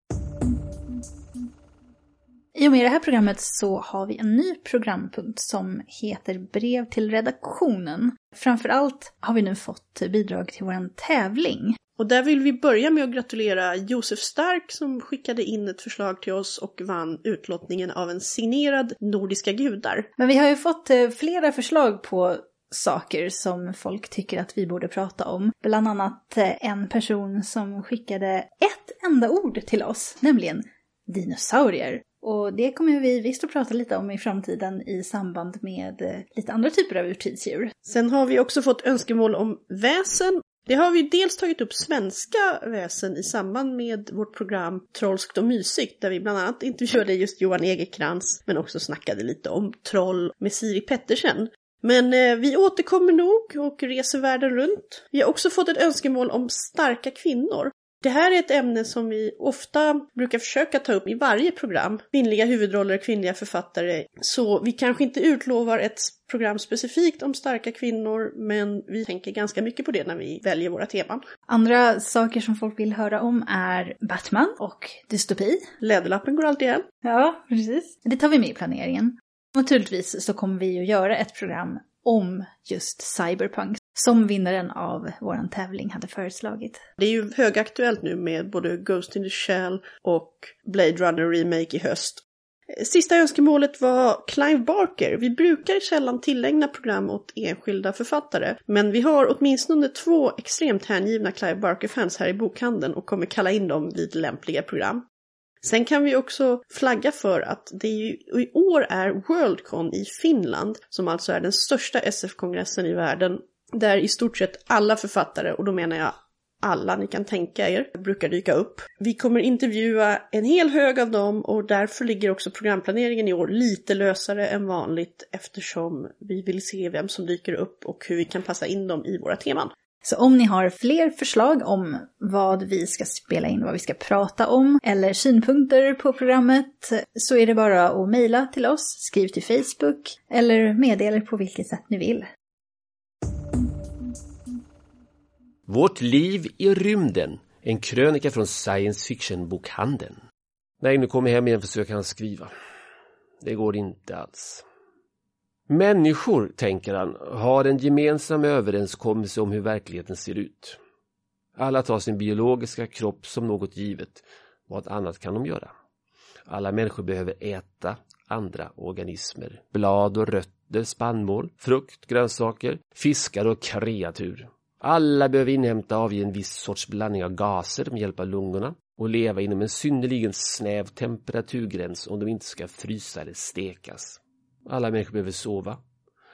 I och med det här programmet så har vi en ny programpunkt som heter Brev till redaktionen. Framförallt har vi nu fått bidrag till vår tävling. Och där vill vi börja med att gratulera Josef Stark som skickade in ett förslag till oss och vann utlottningen av en signerad Nordiska gudar. Men vi har ju fått eh, flera förslag på saker som folk tycker att vi borde prata om. Bland annat eh, en person som skickade ett enda ord till oss, nämligen dinosaurier. Och det kommer vi visst att prata lite om i framtiden i samband med eh, lite andra typer av urtidsdjur. Sen har vi också fått önskemål om väsen. Det har vi dels tagit upp svenska väsen i samband med vårt program Trollskt och mysigt där vi bland annat intervjuade just Johan Egerkrans men också snackade lite om troll med Siri Pettersen. Men eh, vi återkommer nog och reser världen runt. Vi har också fått ett önskemål om starka kvinnor. Det här är ett ämne som vi ofta brukar försöka ta upp i varje program. Kvinnliga huvudroller, kvinnliga författare. Så vi kanske inte utlovar ett program specifikt om starka kvinnor, men vi tänker ganska mycket på det när vi väljer våra teman. Andra saker som folk vill höra om är Batman och dystopi. Läderlappen går alltid hem. Ja, precis. Det tar vi med i planeringen. Naturligtvis så kommer vi att göra ett program om just cyberpunk som vinnaren av vår tävling hade föreslagit. Det är ju högaktuellt nu med både Ghost in the Shell och Blade Runner Remake i höst. Sista önskemålet var Clive Barker. Vi brukar sällan tillägna program åt enskilda författare, men vi har åtminstone två extremt hängivna Clive Barker-fans här i bokhandeln och kommer kalla in dem vid lämpliga program. Sen kan vi också flagga för att det ju, i år är Worldcon i Finland, som alltså är den största SF-kongressen i världen, där i stort sett alla författare, och då menar jag alla ni kan tänka er, brukar dyka upp. Vi kommer intervjua en hel hög av dem och därför ligger också programplaneringen i år lite lösare än vanligt eftersom vi vill se vem som dyker upp och hur vi kan passa in dem i våra teman. Så om ni har fler förslag om vad vi ska spela in, vad vi ska prata om eller synpunkter på programmet så är det bara att mejla till oss, skriv till Facebook eller meddela er på vilket sätt ni vill. Vårt liv i rymden. En krönika från science fiction-bokhandeln. När nu kommer hem igen försöker han skriva. Det går inte alls. Människor, tänker han, har en gemensam överenskommelse om hur verkligheten ser ut. Alla tar sin biologiska kropp som något givet. Vad annat kan de göra? Alla människor behöver äta andra organismer. Blad och rötter, spannmål, frukt, grönsaker, fiskar och kreatur. Alla behöver inhämta och avge en viss sorts blandning av gaser med hjälp av lungorna och leva inom en synnerligen snäv temperaturgräns om de inte ska frysa eller stekas. Alla människor behöver sova.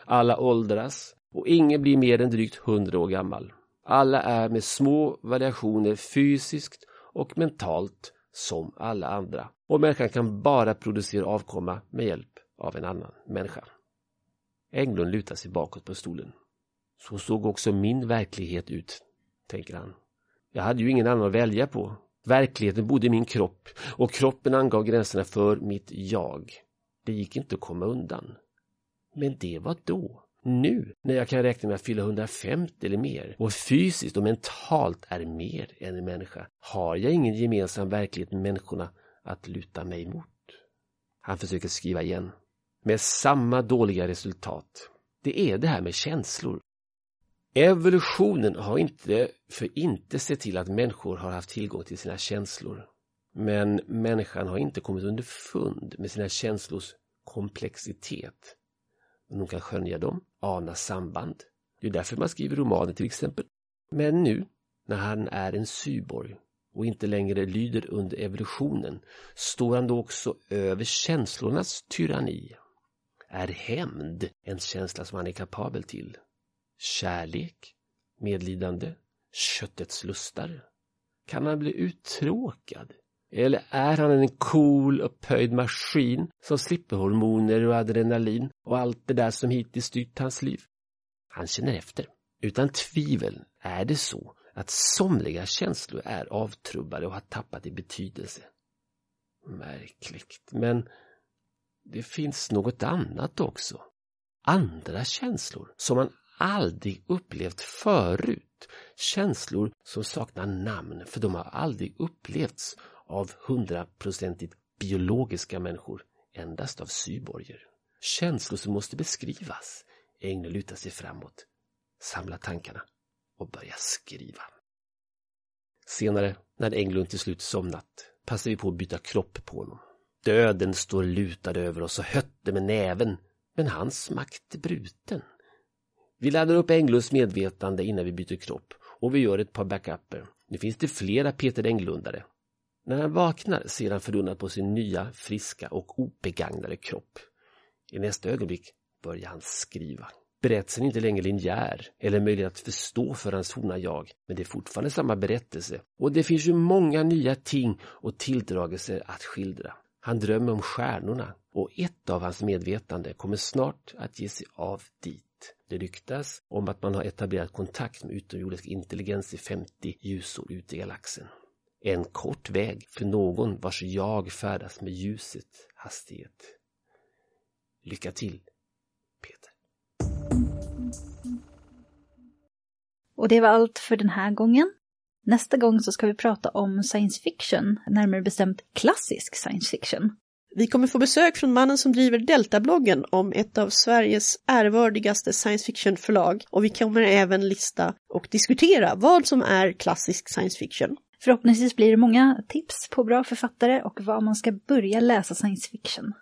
Alla åldras och ingen blir mer än drygt hundra år gammal. Alla är med små variationer fysiskt och mentalt som alla andra. Och människan kan bara producera avkomma med hjälp av en annan människa. Englund lutar sig bakåt på stolen. Så såg också min verklighet ut, tänker han. Jag hade ju ingen annan att välja på. Verkligheten bodde i min kropp och kroppen angav gränserna för mitt jag. Det gick inte att komma undan. Men det var då. Nu, när jag kan räkna med att fylla 150 eller mer och fysiskt och mentalt är mer än en människa, har jag ingen gemensam verklighet med människorna att luta mig mot. Han försöker skriva igen. Med samma dåliga resultat. Det är det här med känslor. Evolutionen har inte för inte sett till att människor har haft tillgång till sina känslor. Men människan har inte kommit underfund med sina känslors komplexitet. Men hon kan skönja dem, ana samband. Det är därför man skriver romaner till exempel. Men nu, när han är en cyborg och inte längre lyder under evolutionen, står han då också över känslornas tyranni. Är hämnd en känsla som han är kapabel till? Kärlek? Medlidande? Köttets lustar? Kan han bli uttråkad? Eller är han en cool upphöjd maskin som slipper hormoner och adrenalin och allt det där som hittills styrt hans liv? Han känner efter. Utan tvivel är det så att somliga känslor är avtrubbade och har tappat i betydelse. Märkligt, men det finns något annat också. Andra känslor som man aldrig upplevt förut. Känslor som saknar namn för de har aldrig upplevts av hundraprocentigt biologiska människor, endast av cyborger. Känslor som måste beskrivas. Engel lutar sig framåt, samlar tankarna och börjar skriva. Senare, när Englund till slut somnat, passar vi på att byta kropp på honom. Döden står lutad över oss och hötte med näven, men hans makt är bruten. Vi laddar upp Englunds medvetande innan vi byter kropp och vi gör ett par backuper. Nu finns det flera Peter Englundare. När han vaknar ser han förunnat på sin nya, friska och obegagnade kropp. I nästa ögonblick börjar han skriva. Berättelsen är inte längre linjär eller möjlig att förstå för hans forna jag, men det är fortfarande samma berättelse och det finns ju många nya ting och tilldragelser att skildra. Han drömmer om stjärnorna och ett av hans medvetande kommer snart att ge sig av dit. Det ryktas om att man har etablerat kontakt med utomjordisk intelligens i 50 ljusår ut i galaxen. En kort väg för någon vars jag färdas med ljuset hastighet. Lycka till, Peter. Och det var allt för den här gången. Nästa gång så ska vi prata om science fiction, närmare bestämt klassisk science fiction. Vi kommer få besök från mannen som driver Delta-bloggen om ett av Sveriges ärvördigaste science fiction-förlag och vi kommer även lista och diskutera vad som är klassisk science fiction. Förhoppningsvis blir det många tips på bra författare och var man ska börja läsa science fiction.